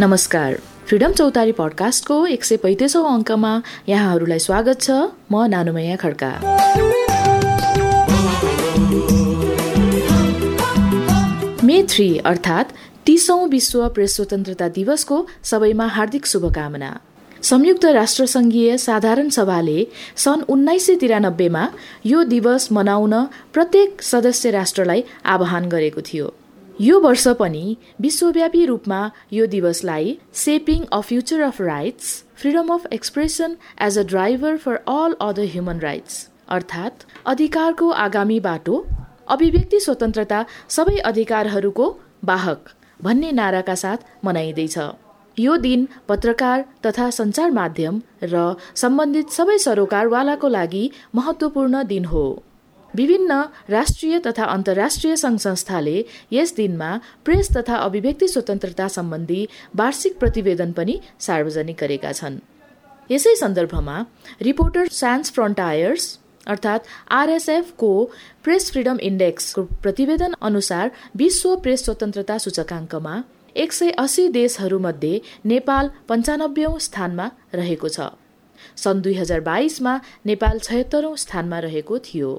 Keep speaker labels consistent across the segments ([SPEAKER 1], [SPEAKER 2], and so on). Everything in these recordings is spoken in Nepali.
[SPEAKER 1] नमस्कार। फ्रिडम चौतारी पडकास्टको एक सय पैँतिसौँ अङ्कमा यहाँहरूलाई स्वागत छ। म नानुमैया खड्का। मे थ्री अर्थात् तिसौँ विश्व प्रेस स्वतन्त्रता दिवसको सबैमा हार्दिक शुभकामना। संयुक्त राष्ट्र संघीय साधारण सभाले सन् उन्नाइस सय तिरानब्बेमा यो दिवस मनाउन प्रत्येक सदस्य राष्ट्रलाई आह्वान गरेको थियो। यो वर्ष पनि विश्वव्यापी रूपमा यो दिवसलाई shaping a future of rights freedom of expression as a driver for all other human rights अर्थात् अधिकारको आगामी बाटो अभिव्यक्ति स्वतन्त्रता सबै अधिकारहरूको वाहक भन्ने नाराका साथ मनाइँदैछ। यो दिन पत्रकार तथा सञ्चार माध्यम र सम्बन्धित सबै सरोकारवालाको लागि महत्त्वपूर्ण दिन हो। विभिन्न राष्ट्रिय तथा अन्तर्राष्ट्रिय सङ्घ संस्थाले यस दिनमा प्रेस तथा अभिव्यक्ति स्वतन्त्रता सम्बन्धी वार्षिक प्रतिवेदन पनि सार्वजनिक गरेका छन्। यसै सन्दर्भमा रिपोर्टर सान्स फ्रन्टायर्स अर्थात् आरएसएफको प्रेस फ्रिडम इन्डेक्सको प्रतिवेदन अनुसार विश्व प्रेस स्वतन्त्रता सूचकाङ्कमा एक सय अस्सी देशहरूमध्ये नेपाल पन्चानब्बेौँ स्थानमा रहेको छ। सन् दुई हजार बाइसमा नेपाल छयत्तरौँ स्थानमा रहेको थियो।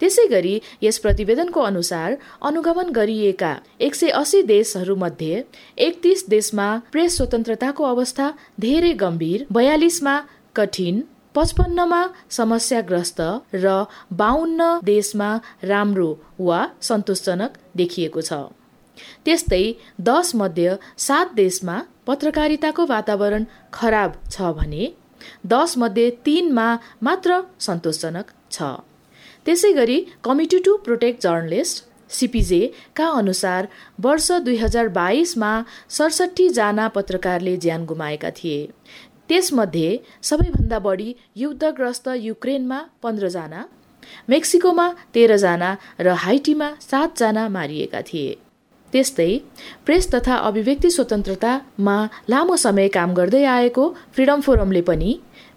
[SPEAKER 1] त्यसै गरी यस प्रतिवेदनको अनुसार अनुगमन गरिएका एक सय अस्सी देशहरूमध्ये एकतिस देशमा प्रेस स्वतन्त्रताको अवस्था धेरै गम्भीर बयालिसमा कठिन पचपन्नमा समस्याग्रस्त र बाहन्न देशमा राम्रो वा सन्तोषजनक देखिएको छ। त्यस्तै दस मध्ये सात देशमा पत्रकारिताको वातावरण खराब छ भने दस मध्ये तिनमा मात्र सन्तोषजनक छ। त्यसै गरी कमिटी टु प्रोटेक्ट जर्नलिस्ट सिपिजेका अनुसार वर्ष दुई हजार बाइसमा सडसठीजना पत्रकारले ज्यान गुमाएका थिए। त्यसमध्ये सबैभन्दा बढी युद्धग्रस्त युक्रेनमा पन्ध्रजना मेक्सिकोमा तेह्रजना र हाइटीमा सातजना मारिएका थिए। त्यस्तै प्रेस तथा अभिव्यक्ति स्वतन्त्रतामा लामो समय काम गर्दै आएको फ्रिडम फोरमले पनि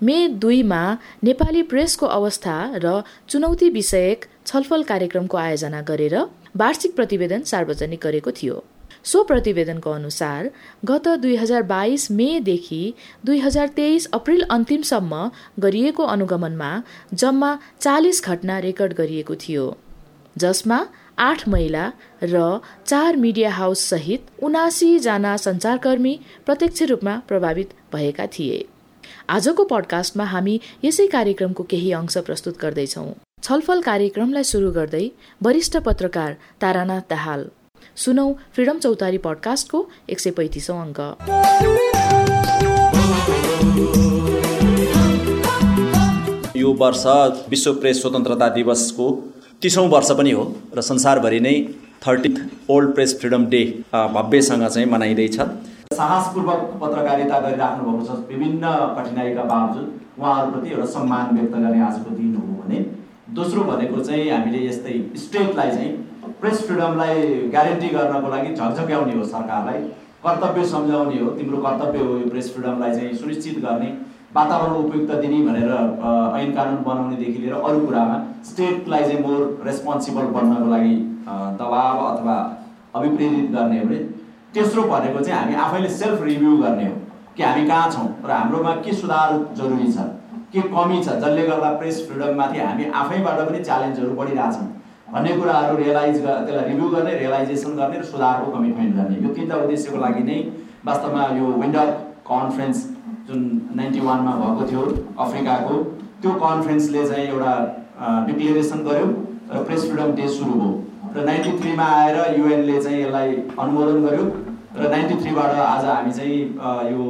[SPEAKER 1] मे दुईमा नेपाली प्रेसको अवस्था र चुनौती विषयक छलफल कार्यक्रमको आयोजना गरेर वार्षिक प्रतिवेदन सार्वजनिक गरेको थियो। सो प्रतिवेदनको अनुसार गत दुई हजार बाइस मेदेखि दुई हजार तेइस अप्रिल अन्तिमसम्म गरिएको अनुगमनमा जम्मा चालिस घटना रेकर्ड गरिएको थियो। जसमा आठ महिला र चार मिडिया हाउस सहित उनासीजना सञ्चारकर्मी प्रत्यक्ष रूपमा प्रभावित भएका थिए। आजको पडकास्टमा हामी यसै कार्यक्रमको केही अंश प्रस्तुत गर्दैछौँ। छलफल कार्यक्रमलाई सुरु गर्दै वरिष्ठ पत्रकार तारानाथ दाहाल। सुनौ फ्रिडम चौतारी पडकास्टको एक सय पैँतिसौँ अङ्क
[SPEAKER 2] यो वर्ष विश्व प्रेस स्वतन्त्रता दिवसको तिसौँ वर्ष पनि हो र संसारभरि नै thirtieth world press freedom day भव्यसँग चाहिँ मनाइँदैछ।
[SPEAKER 3] साहसपूर्वक पत्रकारिता गरिराख्नु भएको छ। विभिन्न कठिनाइका बावजुद उहाँहरूप्रति एउटा सम्मान व्यक्त गर्ने आजको दिन हो भने दोस्रो भनेको चाहिँ हामीले यस्तै स्टेटलाई चाहिँ प्रेस फ्रिडमलाई ग्यारेन्टी गर्नको लागि झकझक्याउने हो सरकारलाई। कर्तव्य सम्झाउने हो। तिम्रो कर्तव्य हो यो प्रेस फ्रिडमलाई चाहिँ सुनिश्चित गर्ने वातावरण उपयुक्त दिने भनेर ऐन कानुन बनाउनेदेखि लिएर अरू कुरामा स्टेटलाई चाहिँ मोर रेस्पोन्सिबल बन्नको लागि दबाव अथवा अभिप्रेरित गर्ने भने तेस्रो भनेको चाहिँ हामी आफैले सेल्फ रिभ्यू गर्ने हो कि हामी कहाँ छौँ र हाम्रोमा के सुधार जरुरी छ के कमी छ जसले गर्दा प्रेस फ्रिडममाथि हामी आफैबाट पनि च्यालेन्जहरू बढिरहेछौँ भन्ने कुराहरू रियलाइज त्यसलाई रिभ्यू गर्ने रियलाइजेसन गर्ने र सुधारको कमिटमेन्ट गर्ने। यो तिनवटा उद्देश्यको लागि नै वास्तवमा यो विन्डर कन्फरेन्स जुन नाइन्टी वानमा भएको थियो अफ्रिकाको त्यो कन्फरेन्सले चाहिँ एउटा डिक्लेरेसन गर्यो र प्रेस फ्रिडम डे सुरु भयो। र नाइन्टी थ्रीमा आएर युएनले चाहिँ यसलाई अनुमोदन गर्यो र नाइन्टी थ्रीबाट आज हामी चाहिँ यो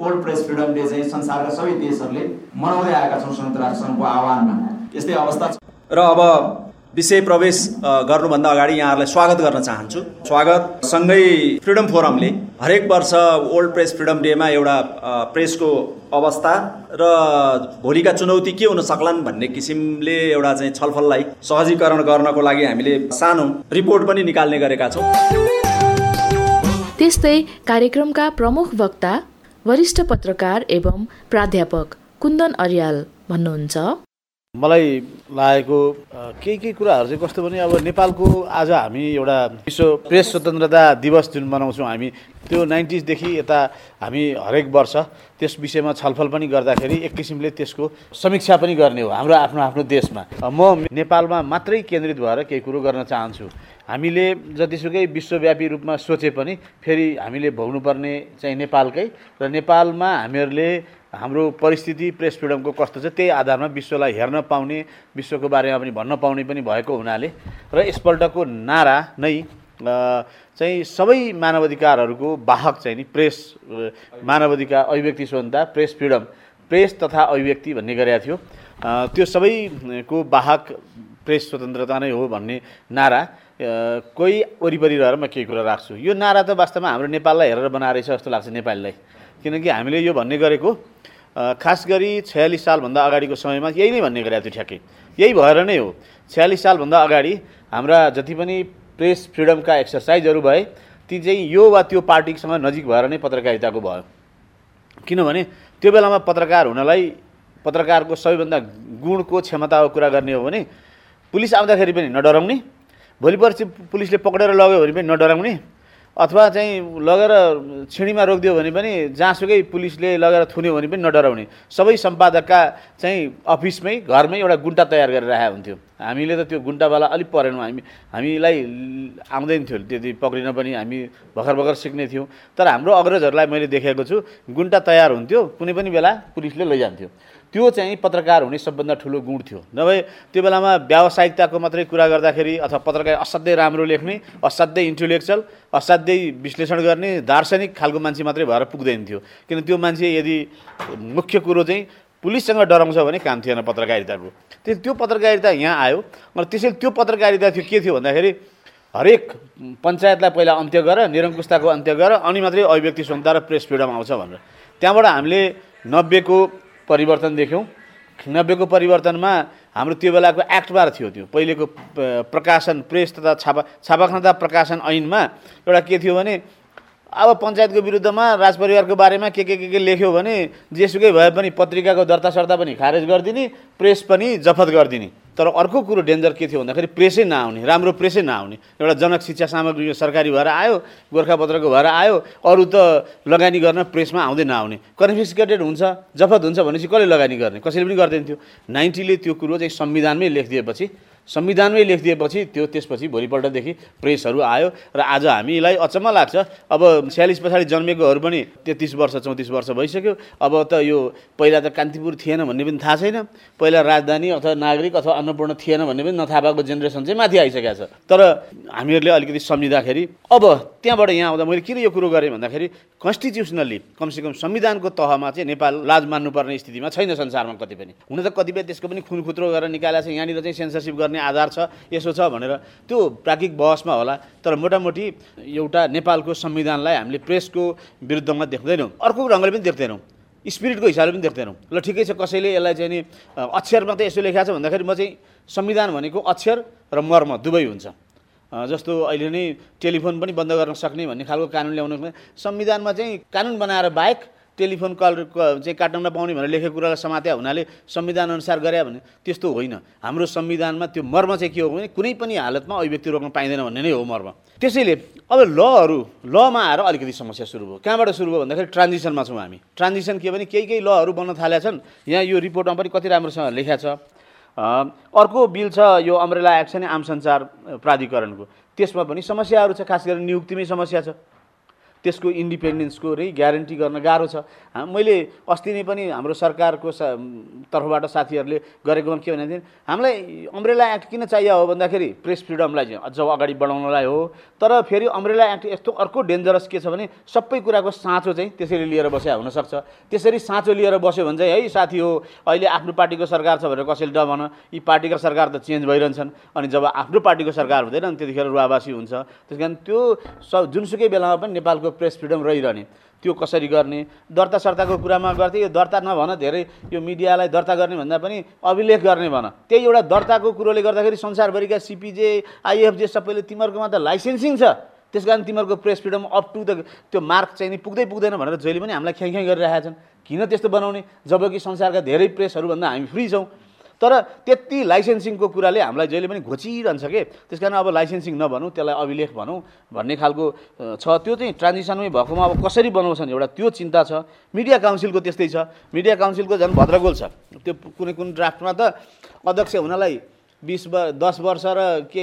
[SPEAKER 3] ओल्ड प्रेस फ्रिडम डे चाहिँ संसारका सबै देशहरूले मनाउँदै आएका छौँ संयुक्त राष्ट्र सङ्घको आह्वानमा। यस्तै अवस्था छ।
[SPEAKER 2] र अब विषय प्रवेश गर्नुभन्दा अगाडि यहाँहरूलाई स्वागत गर्न चाहन्छु। स्वागत। सँगै फ्रिडम फोरमले हरेक वर्ष ओल्ड प्रेस फ्रिडम डेमा एउटा प्रेसको अवस्था र भोलिका चुनौती के हुन सक्लान् भन्ने किसिमले एउटा चाहिँ छलफललाई सहजीकरण गर्नको लागि हामीले सानो रिपोर्ट पनि निकाल्ने गरेका छौँ।
[SPEAKER 1] त्यस्तै कार्यक्रमका प्रमुख वक्ता वरिष्ठ पत्रकार एवं प्राध्यापक कुन्दन अर्याल भन्नुहुन्छ।
[SPEAKER 4] मलाई लागेको केही केही कुराहरू चाहिँ कस्तो भने अब नेपालको आज हामी एउटा विश्व प्रेस स्वतन्त्रता दिवस जुन मनाउँछौँ हामी त्यो नाइन्टिजदेखि यता हामी हरेक वर्ष त्यस विषयमा छलफल पनि गर्दाखेरि एक किसिमले त्यसको समीक्षा पनि गर्ने हो हाम्रो आफ्नो आफ्नो देशमा। म नेपालमा मात्रै केन्द्रित भएर केही कुरो गर्न चाहन्छु। हामीले जतिसुकै विश्वव्यापी रूपमा सोचे पनि फेरि हामीले भोग्नुपर्ने चाहिँ नेपालकै र नेपालमा हामीहरूले हाम्रो परिस्थिति प्रेस फ्रिडमको कस्तो छ त्यही आधारमा विश्वलाई हेर्न पाउने विश्वको बारेमा पनि भन्न पाउने पनि भएको हुनाले र यसपल्टको नारा नै चाहिँ सबै मानवाधिकारहरूको वाहक चाहिँ नि प्रेस मानवाधिकार अभिव्यक्ति स्वतन्त्रता प्रेस फ्रिडम प्रेस तथा अभिव्यक्ति भन्ने गरेका थियो। त्यो सबैको वाहक प्रेस स्वतन्त्रता नै हो भन्ने नारा कोही वरिपरि रहेर म केही कुरा राख्छु। यो नारा त वास्तवमा हाम्रो नेपाललाई हेरेर बनाएर छ जस्तो लाग्छ नेपालीलाई। किनकि हामीले यो भन्ने गरेको खास गरी छयालिस सालभन्दा अगाडिको समयमा यही नै भन्ने गरेको थियो ठ्याक्कै। यही भएर नै हो छयालिस सालभन्दा अगाडि हाम्रा जति पनि प्रेस फ्रिडमका एक्सर्साइजहरू भए ती चाहिँ यो वा त्यो पार्टीसँग नजिक भएर नै पत्रकारिताको भयो। किनभने त्यो बेलामा पत्रकार हुनलाई पत्रकारको सबैभन्दा गुणको क्षमताको कुरा गर्ने हो भने पुलिस आउँदाखेरि पनि नडराउने भोलि पर्सि पुलिसले पक्रेर लग्यो भने पनि नडराउने अथवा चाहिँ लगेर छिँडीमा रोकिदियो भने पनि जहाँसुकै पुलिसले लगेर थुन्यो भने पनि नडराउने। सबै सम्पादकका चाहिँ अफिसमै घरमै एउटा गुन्टा तयार गरेर राखेको हुन्थ्यो। हामीले त त्यो गुन्टावाला अलिक परेनौँ हामी हामीलाई आउँदैन थियो त्यति पक्रिन पनि हामी भर्खर भर्खर सिक्ने थियौँ। तर हाम्रो अग्रजहरूलाई मैले देखेको छु गुन्टा तयार हुन्थ्यो कुनै पनि बेला पुलिसले लैजान्थ्यो। त्यो चाहिँ पत्रकार हुने सबभन्दा ठुलो गुण थियो। नभए त्यो बेलामा व्यावसायिकताको मात्रै कुरा गर्दाखेरि अथवा पत्रकार असाध्यै राम्रो लेख्ने असाध्यै इन्टेलेक्चुअल असाध्यै विश्लेषण गर्ने दार्शनिक खालको मान्छे मात्रै भएर पुग्दैन थियो। किन त्यो मान्छे यदि मुख्य कुरो चाहिँ पुलिससँग डराउँछ भने काम थिएन पत्रकारिताको। त्यो त्यो पत्रकारिता यहाँ आयो। र त्यसैले त्यो पत्रकारिता थियो के थियो भन्दाखेरि हरेक पञ्चायतलाई पहिला अन्त्य गर निरङ्कुशताको अन्त्य गर अनि मात्रै अभिव्यक्ति स्वतन्त्रता र प्रेस फ्रिडम आउँछ भनेर। त्यहाँबाट हामीले नब्बेको परिवर्तन देख्यौँ। नब्बेको परिवर्तनमा हाम्रो त्यो बेलाको एक्टबार थियो त्यो। पहिलेको प्रकाशन प्रेस तथा छापा छापाखाना प्रकाशन ऐनमा एउटा के थियो भने अब पञ्चायतको विरुद्धमा राजपरिवारको बारेमा के के के के लेख्यो भने जेसुकै भए पनि पत्रिकाको दर्ता सर्ता पनि खारेज गरिदिने प्रेस पनि जफत गरिदिने। तर अर्को कुरो डेन्जर के थियो भन्दाखेरि प्रेसै नआउने राम्रो प्रेसै नआउने। एउटा जनक शिक्षा सामग्री सरकारी भएर आयो गोर्खापत्रको भएर आयो अरू त लगानी गर्न प्रेसमा आउँदै नआउने। कन्फिस्केटेड हुन्छ जफत हुन्छ भनेपछि कसले लगानी गर्ने? कसैले पनि गर्दैन थियो। नाइन्टीले त्यो कुरो चाहिँ संविधानमै लेखिदिएपछि संविधानमै लेखिदिएपछि त्यो त्यसपछि भोलिपल्टदेखि प्रेसहरू आयो र आज हामीलाई अचम्म लाग्छ। अब छ्यालिस पछाडि जन्मेकोहरू पनि तेत्तिस वर्ष चौतिस वर्ष भइसक्यो। अब त यो पहिला त कान्तिपुर थिएन भन्ने पनि थाहा छैन। पहिला राजधानी अथवा नागरिक अथवा अन्नपूर्ण थिएन भन्ने पनि नथाहा भएको जेनेरेसन चाहिँ माथि आइसकेको छ। तर हामीहरूले अलिकति सम्झिँदाखेरि अब त्यहाँबाट यहाँ आउँदा मैले किन यो कुरो गरेँ भन्दाखेरि कन्स्टिट्युसनल्ली कमसेकम संविधानको तहमा चाहिँ नेपाल लाज मान्नुपर्ने स्थितिमा छैन संसारमा कति पनि। हुन त कतिपय त्यसको पनि खुन खुत्रो गरेर निकालेको छ। यहाँनिर चाहिँ सेन्सरसिप गर्ने आधार छ यसो छ भनेर त्यो प्राज्ञिक बहसमा होला तर मोटामोटी एउटा नेपालको संविधानलाई हामीले प्रेसको विरुद्धमा देख्दैनौँ। अर्को ढङ्गले पनि देख्दैनौँ। स्पिरिटको हिसाबले पनि देख्दैनौँ। ल ठिकै छ कसैले यसलाई चाहिँ नि अक्षरमा त यसो लेखाएको छ भन्दाखेरि म चाहिँ संविधान भनेको अक्षर र मर्म दुवै हुन्छ। जस्तो अहिले नै टेलिफोन पनि बन्द गर्न सक्ने भन्ने खालको कानुन ल्याउनु संविधानमा चाहिँ कानुन बनाएर बाहेक टेलिफोन कल चाहिँ काट्न नपाउने भनेर लेखेको कुरालाई समात्या हुनाले संविधान अनुसार गरे भने त्यस्तो होइन। हाम्रो संविधानमा त्यो मर्म चाहिँ के हो भने कुनै पनि हालतमा अभिव्यक्ति रोक्न पाइँदैन भन्ने नै हो मर्म। त्यसैले अब लहरू लमा आएर अलिकति समस्या सुरु भयो। कहाँबाट सुरु भयो भन्दाखेरि ट्रान्जिसनमा छौँ हामी। ट्रान्जिसन के भने केही केही लहरू बन्न थालेका छन्। यहाँ यो रिपोर्टमा पनि कति राम्रोसँग लेखा छ। अर्को बिल छ यो अम्रेला एक्ट छ नि आम सञ्चार प्राधिकरणको। त्यसमा पनि समस्याहरू छ खास गरी नियुक्तिमै समस्या छ। त्यसको इन्डिपेन्डेन्सको रै ग्यारेन्टी गर्न गाह्रो छ। मैले अस्ति नै पनि हाम्रो सरकारको सा तर्फबाट साथीहरूले गरेको के भनेदेखि हामीलाई अम्ब्रेला एक्ट किन चाहियो हो? भन्दाखेरि प्रेस फ्रिडमलाई चाहिँ अझ अगाडि बढाउनलाई हो। तर फेरि अम्ब्रेला एक्ट यस्तो अर्को डेन्जरस के छ भने सबै कुराको साँचो चाहिँ त्यसरी लिएर बस्या हुनसक्छ। त्यसरी साँचो लिएर बस्यो भने चाहिँ है साथी हो अहिले आफ्नो पार्टीको सरकार छ भनेर कसैले डभन यी पार्टीका सरकार त चेन्ज भइरहन्छन्। अनि जब आफ्नो पार्टीको सरकार हुँदैन त्यतिखेर रुवावासी हुन्छ। त्यस त्यो सब जुनसुकै बेलामा पनि नेपालको प्रेस फ्रिडम रहिरहने। त्यो कसरी गर्ने? दर्ता सर्ताको कुरामा गर्थेँ यो दर्ता नभन धेरै यो मिडियालाई दर्ता गर्ने भन्दा पनि अभिलेख गर्ने भन। त्यही एउटा दर्ताको कुरोले गर्दाखेरि संसारभरिका सिपिजे आइएफजे सबैले तिमीहरूकोमा त लाइसेन्सिङ छ। त्यस कारण तिमीहरूको press freedom up to the त्यो मार्क चाहिँ नि पुग्दै पुग्दैन भनेर जहिले पनि हामीलाई ख्याइ गरिरहेका छन्। किन त्यस्तो बनाउने? जबकि संसारका धेरै प्रेसहरूभन्दा हामी फ्री छौँ। तर त्यति लाइसेन्सिङको कुराले हामीलाई जहिले पनि घोचिरहन्छ कि? त्यस कारण अब लाइसेन्सिङ नभनौँ त्यसलाई अभिलेख भनौँ भन्ने खालको छ। त्यो चाहिँ ट्रान्जिसनमै भएकोमा अब कसरी बनाउँछन् एउटा त्यो चिन्ता छ। मिडिया काउन्सिलको त्यस्तै छ। मिडिया काउन्सिलको झन् भद्रगोल छ। त्यो कुनै कुनै ड्राफ्टमा त अध्यक्ष हुनलाई बिस व दस वर्ष र के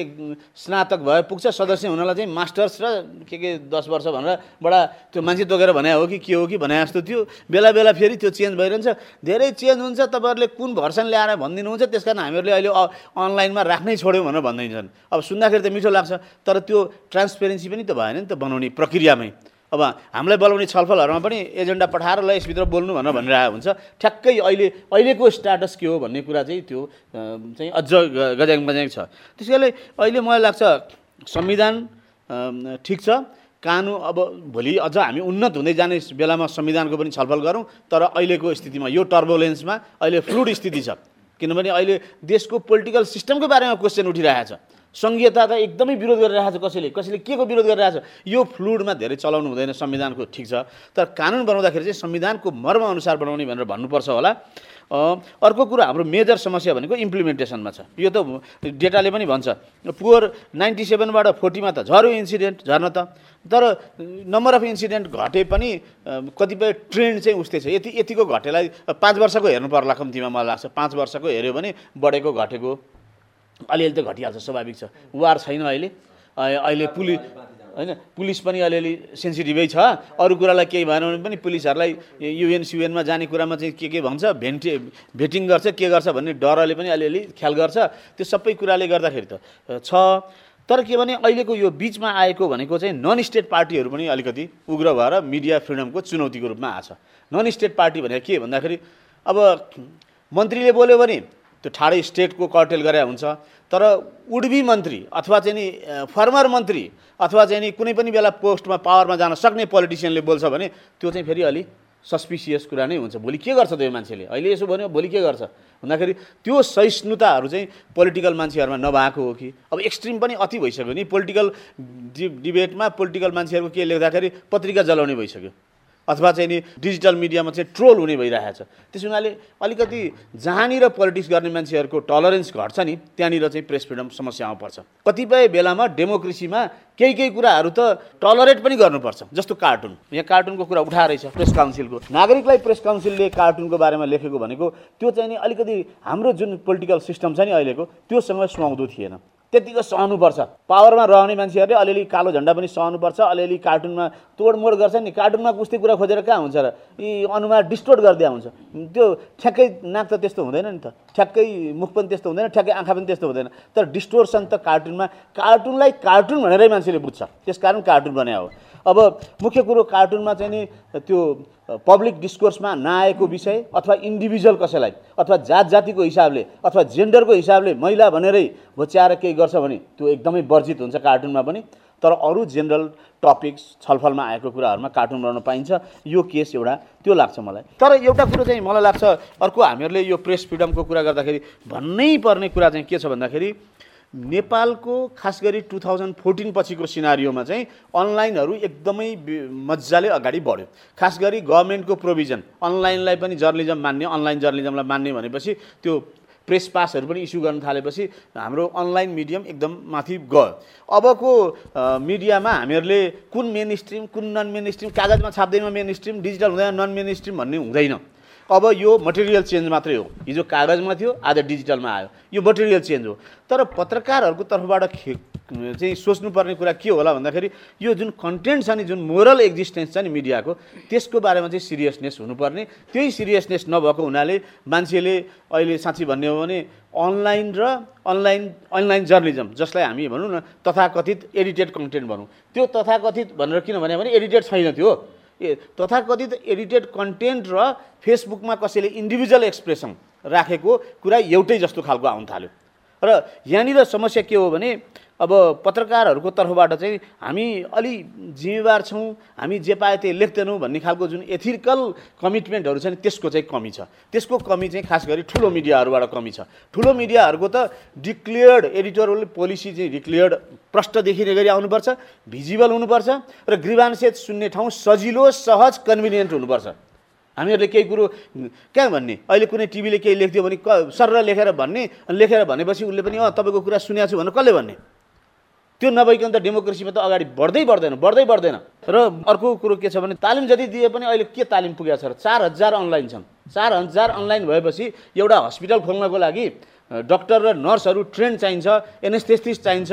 [SPEAKER 4] स्नातक भए पुग्छ सदस्य हुनलाई चाहिँ मास्टर्स र के के दस वर्ष भनेर बडा त्यो मान्छे तोकेर भने हो कि के हो कि भने जस्तो थियो। बेला बेला फेरि त्यो चेन्ज भइरहन्छ। धेरै चेन्ज हुन्छ तपाईँहरूले कुन भर्सन ल्याएर भनिदिनुहुन्छ त्यस कारण हामीहरूले अहिले अनलाइनमा राख्नै छोड्यौँ भनेर भनिदिन्छन् अब सुन्दाखेरि त मिठो लाग्छ तर त्यो ट्रान्सपेरेन्सी पनि त भएन नि त बनाउने प्रक्रियामै। अब हामीलाई बोलाउने छलफलहरूमा पनि एजेन्डा पठाएर ल यसभित्र बोल्नु भनेर भनिरहेको हुन्छ। ठ्याक्कै अहिले अहिलेको स्टाटस के हो भन्ने कुरा चाहिँ त्यो चाहिँ अझ गज्याङ बज्याङ छ। त्यस कारणले अहिले मलाई लाग्छ संविधान ठिक छ। कानुन अब भोलि अझ हामी उन्नत हुँदै जाने बेलामा संविधानको पनि छलफल गरौँ तर अहिलेको स्थितिमा यो टर्बोलेन्समा अहिले फ्लुड स्थिति छ। किनभने अहिले देशको पोलिटिकल सिस्टमको बारेमा क्वेसन उठिरहेको छ। सङ्घीयता त एकदमै विरोध गरिरहेको छ कसैले। कसैले के को विरोध गरिरहेको छ? यो फ्लुडमा धेरै चलाउनु हुँदैन संविधानको ठिक छ। तर कानुन बनाउँदाखेरि चाहिँ संविधानको मर्म अनुसार बनाउने भनेर भन्नुपर्छ होला। अर्को कुरा हाम्रो मेजर समस्या भनेको इम्प्लिमेन्टेसनमा छ। यो त डेटाले पनि भन्छ। पुवर नाइन्टी सेभेनबाट फोर्टीमा त झऱ्यो इन्सिडेन्ट झर्न त। तर नम्बर अफ इन्सिडेन्ट घटे पनि कतिपय ट्रेन्ड चाहिँ उस्तै छ। यति यतिको घटेलाई पाँच वर्षको हेर्नु पर्ला कम्तीमा मलाई लाग्छ। पाँच वर्षको हेऱ्यो भने बढेको घटेको। अलिअलि त घटिहाल्छ स्वाभाविक छ। वार छैन अहिले। अहिले पुलिस होइन पुलिस पनि अलिअलि सेन्सिटिभै छ। अरू कुरालाई केही भएन भने पनि पुलिसहरूलाई युएन सियुएनमा जाने कुरामा चाहिँ के के भन्छ भेन्टे भेटिङ गर्छ के गर्छ भन्ने डरले पनि अलिअलि ख्याल गर्छ। त्यो सबै कुराले गर्दाखेरि त छ। तर के भने अहिलेको यो बिचमा आएको भनेको चाहिँ नन स्टेट पार्टीहरू पनि अलिकति उग्र भएर मिडिया फ्रिडमको चुनौतीको रूपमा आएको छ। नन स्टेट पार्टी भनेको के भन्दाखेरि अब मन्त्रीले बोल्यो भने त्यो ठाडै स्टेटको कर्टेल गरे हुन्छ। तर उड्बी मन्त्री अथवा चाहिँ नि फर्मर मन्त्री अथवा चाहिँ नि कुनै पनि बेला पोस्टमा पावरमा जान सक्ने पोलिटिसियनले बोल्छ भने त्यो चाहिँ फेरि अलि सस्पिसियस कुरा नै हुन्छ। भोलि के गर्छ त्यो मान्छेले? अहिले यसो भन्यो भोलि के गर्छ? भन्दाखेरि त्यो सहिष्णुताहरू चाहिँ पोलिटिकल मान्छेहरूमा नभएको हो कि? अब एक्सट्रिम पनि अति भइसक्यो नि। पोलिटिकल डि डिबेटमा पोलिटिकल मान्छेहरूको के लेख्दाखेरि पत्रिका जलाउने भइसक्यो। अथवा चाहिँ नि डिजिटल मिडियामा चाहिँ ट्रोल हुने भइरहेको छ। त्यस हुनाले अलिकति जहाँनिर पोलिटिक्स गर्ने मान्छेहरूको टलरेन्स घट्छ नि त्यहाँनिर चाहिँ प्रेस फ्रिडम समस्यामा पर्छ कतिपय बेलामा डेमोक्रेसीमा केही केही कुराहरू त टलरेट पनि गर्नुपर्छ जस्तो कार्टुन। यहाँ कार्टुनको कुरा उठाएर छ प्रेस काउन्सिलको। नागरिकलाई प्रेस काउन्सिलले कार्टुनको बारेमा लेखेको भनेको त्यो चाहिँ नि अलिकति हाम्रो जुन पोलिटिकल सिस्टम छ नि अहिलेको त्योसँग सुहाउँदो थिएन। त्यतिको सहनुपर्छ। पावरमा रहने मान्छेहरूले अलिअलि कालो झन्डा पनि सहनुपर्छ अलिअलि कार्टुनमा तोडमोड गर्छ नि। कार्टुनमा कुस्ती कुरा खोजेर कहाँ हुन्छ र? यी अनुहार डिस्टोर्ट गरिदिया हुन्छ। त्यो ठ्याक्कै नाक त त्यस्तो हुँदैन नि त। ठ्याक्कै मुख पनि त्यस्तो हुँदैन ठ्याक्कै आँखा पनि त्यस्तो हुँदैन। तर डिस्टोर्सन त कार्टुनमा कार्टुनलाई कार्टुन भनेरै मान्छेले बुझ्छ। त्यस कार्टुन बनायो अब मुख्य कुरो कार्टुनमा चाहिँ नि त्यो पब्लिक डिस्कोर्समा नआएको विषय अथवा इन्डिभिजुअल कसैलाई अथवा जात जातिको हिसाबले अथवा जेन्डरको हिसाबले महिला भनेरै भोच्याएर केही गर्छ भने त्यो एकदमै वर्जित हुन्छ कार्टुनमा पनि। तर अरू जेनरल टपिक्स छलफलमा आएको कुराहरूमा कार्टुन बनाउन पाइन्छ। यो केस एउटा त्यो लाग्छ मलाई। तर एउटा कुरो चाहिँ मलाई लाग्छ अर्को हामीहरूले यो प्रेस फ्रिडमको कुरा गर्दाखेरि भन्नै पर्ने कुरा चाहिँ के छ भन्दाखेरि नेपालको खास गरी टु थाउजन्ड फोर्टिन पछिको सिनारीमा चाहिँ अनलाइनहरू एकदमै मजाले अगाडि बढ्यो। खास गरी गभर्मेन्टको प्रोभिजन अनलाइनलाई पनि जर्नलिजम मान्ने अनलाइन जर्नलिजमलाई मान्ने भनेपछि त्यो प्रेस पासहरू पनि इस्यु गर्न थालेपछि हाम्रो अनलाइन मिडियम एकदम माथि गयो। अबको मिडियामा हामीहरूले कुन मेन स्ट्रिम कुन नन मेन स्ट्रिम कागजमा छाप्दैमा मेन स्ट्रिम डिजिटल हुँदैन नन मेन स्ट्रिम भन्ने हुँदैन। अब यो मटेरियल चेन्ज मात्रै हो। हिजो कागजमा थियो आज डिजिटलमा आयो। यो मटेरियल चेन्ज हो। तर पत्रकारहरूको तर्फबाट खे चाहिँ सोच्नुपर्ने कुरा के होला भन्दाखेरि यो जुन कन्टेन्ट छ नि जुन मोरल एक्जिस्टेन्स छ नि मिडियाको त्यसको बारेमा चाहिँ सिरियसनेस हुनुपर्ने। त्यही सिरियसनेस नभएको हुनाले मान्छेले अहिले साँच्ची भन्ने हो भने अनलाइन र अनलाइन अनलाइन जर्नलिजम जसलाई हामी भनौँ न तथाकथित एडिटेड कन्टेन्ट भनौँ। त्यो तथाकथित भनेर किन भने एडिटेड छैन त्यो। ए तथाकथित एडिटेड कन्टेन्ट र फेसबुकमा कसैले इन्डिभिजुअल एक्सप्रेसन राखेको कुरा एउटै जस्तो खालको आउनु थाल्यो। र यहाँनिर समस्या के हो भने अब पत्रकारहरूको तर्फबाट चाहिँ हामी अलि जिम्मेवार छौँ हामी जे पाए त्यही लेख्दैनौँ भन्ने खालको जुन एथिकल कमिटमेन्टहरू छ नि त्यसको चाहिँ कमी छ। त्यसको कमी चाहिँ खास गरी ठुलो मिडियाहरूबाट कमी छ। ठुलो मिडियाहरूको त डिक्लियर्ड एडिटोरियल पोलिसी चाहिँ डिक्लियर्ड प्रष्ट देखिने गरी आउनुपर्छ भिजिबल हुनुपर्छ र ग्रिभान्सेज सुन्ने ठाउँ सजिलो सहज कन्भिनियन्ट हुनुपर्छ। हामीहरूले केही कुरो कहाँ भन्ने? अहिले कुनै टिभीले केही लेखिदियो भने क सर लेखेर भन्ने लेखेर भनेपछि उसले पनि अँ तपाईँको कुरा सुनेको छु भनेर कसले भन्ने? त्यो नभइकन त डेमोक्रेसीमा त अगाडि बढ्दै बढ्दैन बढ्दै बढ्दैन। र अर्को कुरो के छ भने तालिम जति दिए पनि अहिले के तालिम पुगेको छ र चार हजार अनलाइन छन्। चार हजार अनलाइन भएपछि एउटा हस्पिटल खोल्नको लागि डक्टर र नर्सहरू ट्रेन चाहिन्छ एनेस्थेस्टिस चाहिन्छ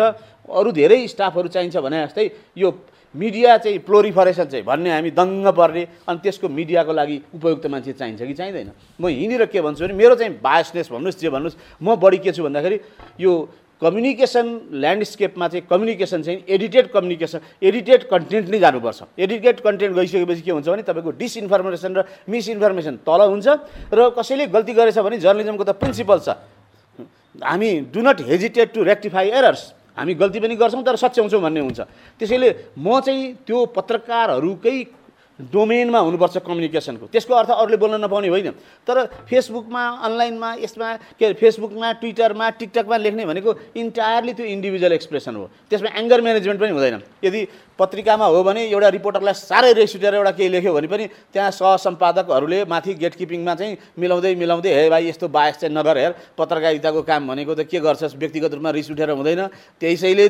[SPEAKER 4] अरू धेरै स्टाफहरू चाहिन्छ भने जस्तै यो मिडिया चाहिँ प्लोरिफरेसन चाहिँ भन्ने हामी दङ्ग पर्ने अनि त्यसको मिडियाको लागि उपयुक्त मान्छे चाहिन्छ कि चाहिँदैन। म हिँडेर के भन्छु भने मेरो चाहिँ बायसनेस भन्नुहोस् जे भन्नुहोस् म बढी के छु भन्दाखेरि यो कम्युनिकेसन ल्यान्डस्केपमा चाहिँ कम्युनिकेसन चाहिँ एडिटेड कम्युनिकेसन एडिटेड कन्टेन्ट नै जानुपर्छ। एडिटेड कन्टेन्ट गइसकेपछि के हुन्छ भने तपाईँको डिसइन्फर्मेसन र मिसइन्फर्मेसन तल हुन्छ र कसैले गल्ती गरेछ भने जर्नलिजमको त प्रिन्सिपल छ। हामी do not hesitate to rectify errors हामी गल्ती पनि गर्छौँ तर सच्याउँछौँ भन्ने हुन्छ। त्यसैले म चाहिँ त्यो पत्रकारहरूकै डोमेनमा हुनुपर्छ कम्युनिकेसनको। त्यसको अर्थ अरूले बोल्न नपाउने होइन। तर फेसबुकमा अनलाइनमा यसमा के अरे फेसबुकमा ट्विटरमा टिकटकमा लेख्ने भनेको इन्टायरली त्यो इन्डिभिजुअल एक्सप्रेसन हो। त्यसमा एङ्गर म्यानेजमेन्ट पनि हुँदैन। यदि पत्रिकामा हो भने एउटा रिपोर्टरलाई साह्रै रेस उठेर एउटा केही लेख्यो भने पनि त्यहाँ सहसम्पादकहरूले माथि गेट किपिङमा चाहिँ मिलाउँदै मिलाउँदै हे भाइ यस्तो बायस चाहिँ नगर हेर पत्रकारिताको काम भनेको त के गर्छस्? व्यक्तिगत रूपमा रिस उठेर हुँदैन त्यसैले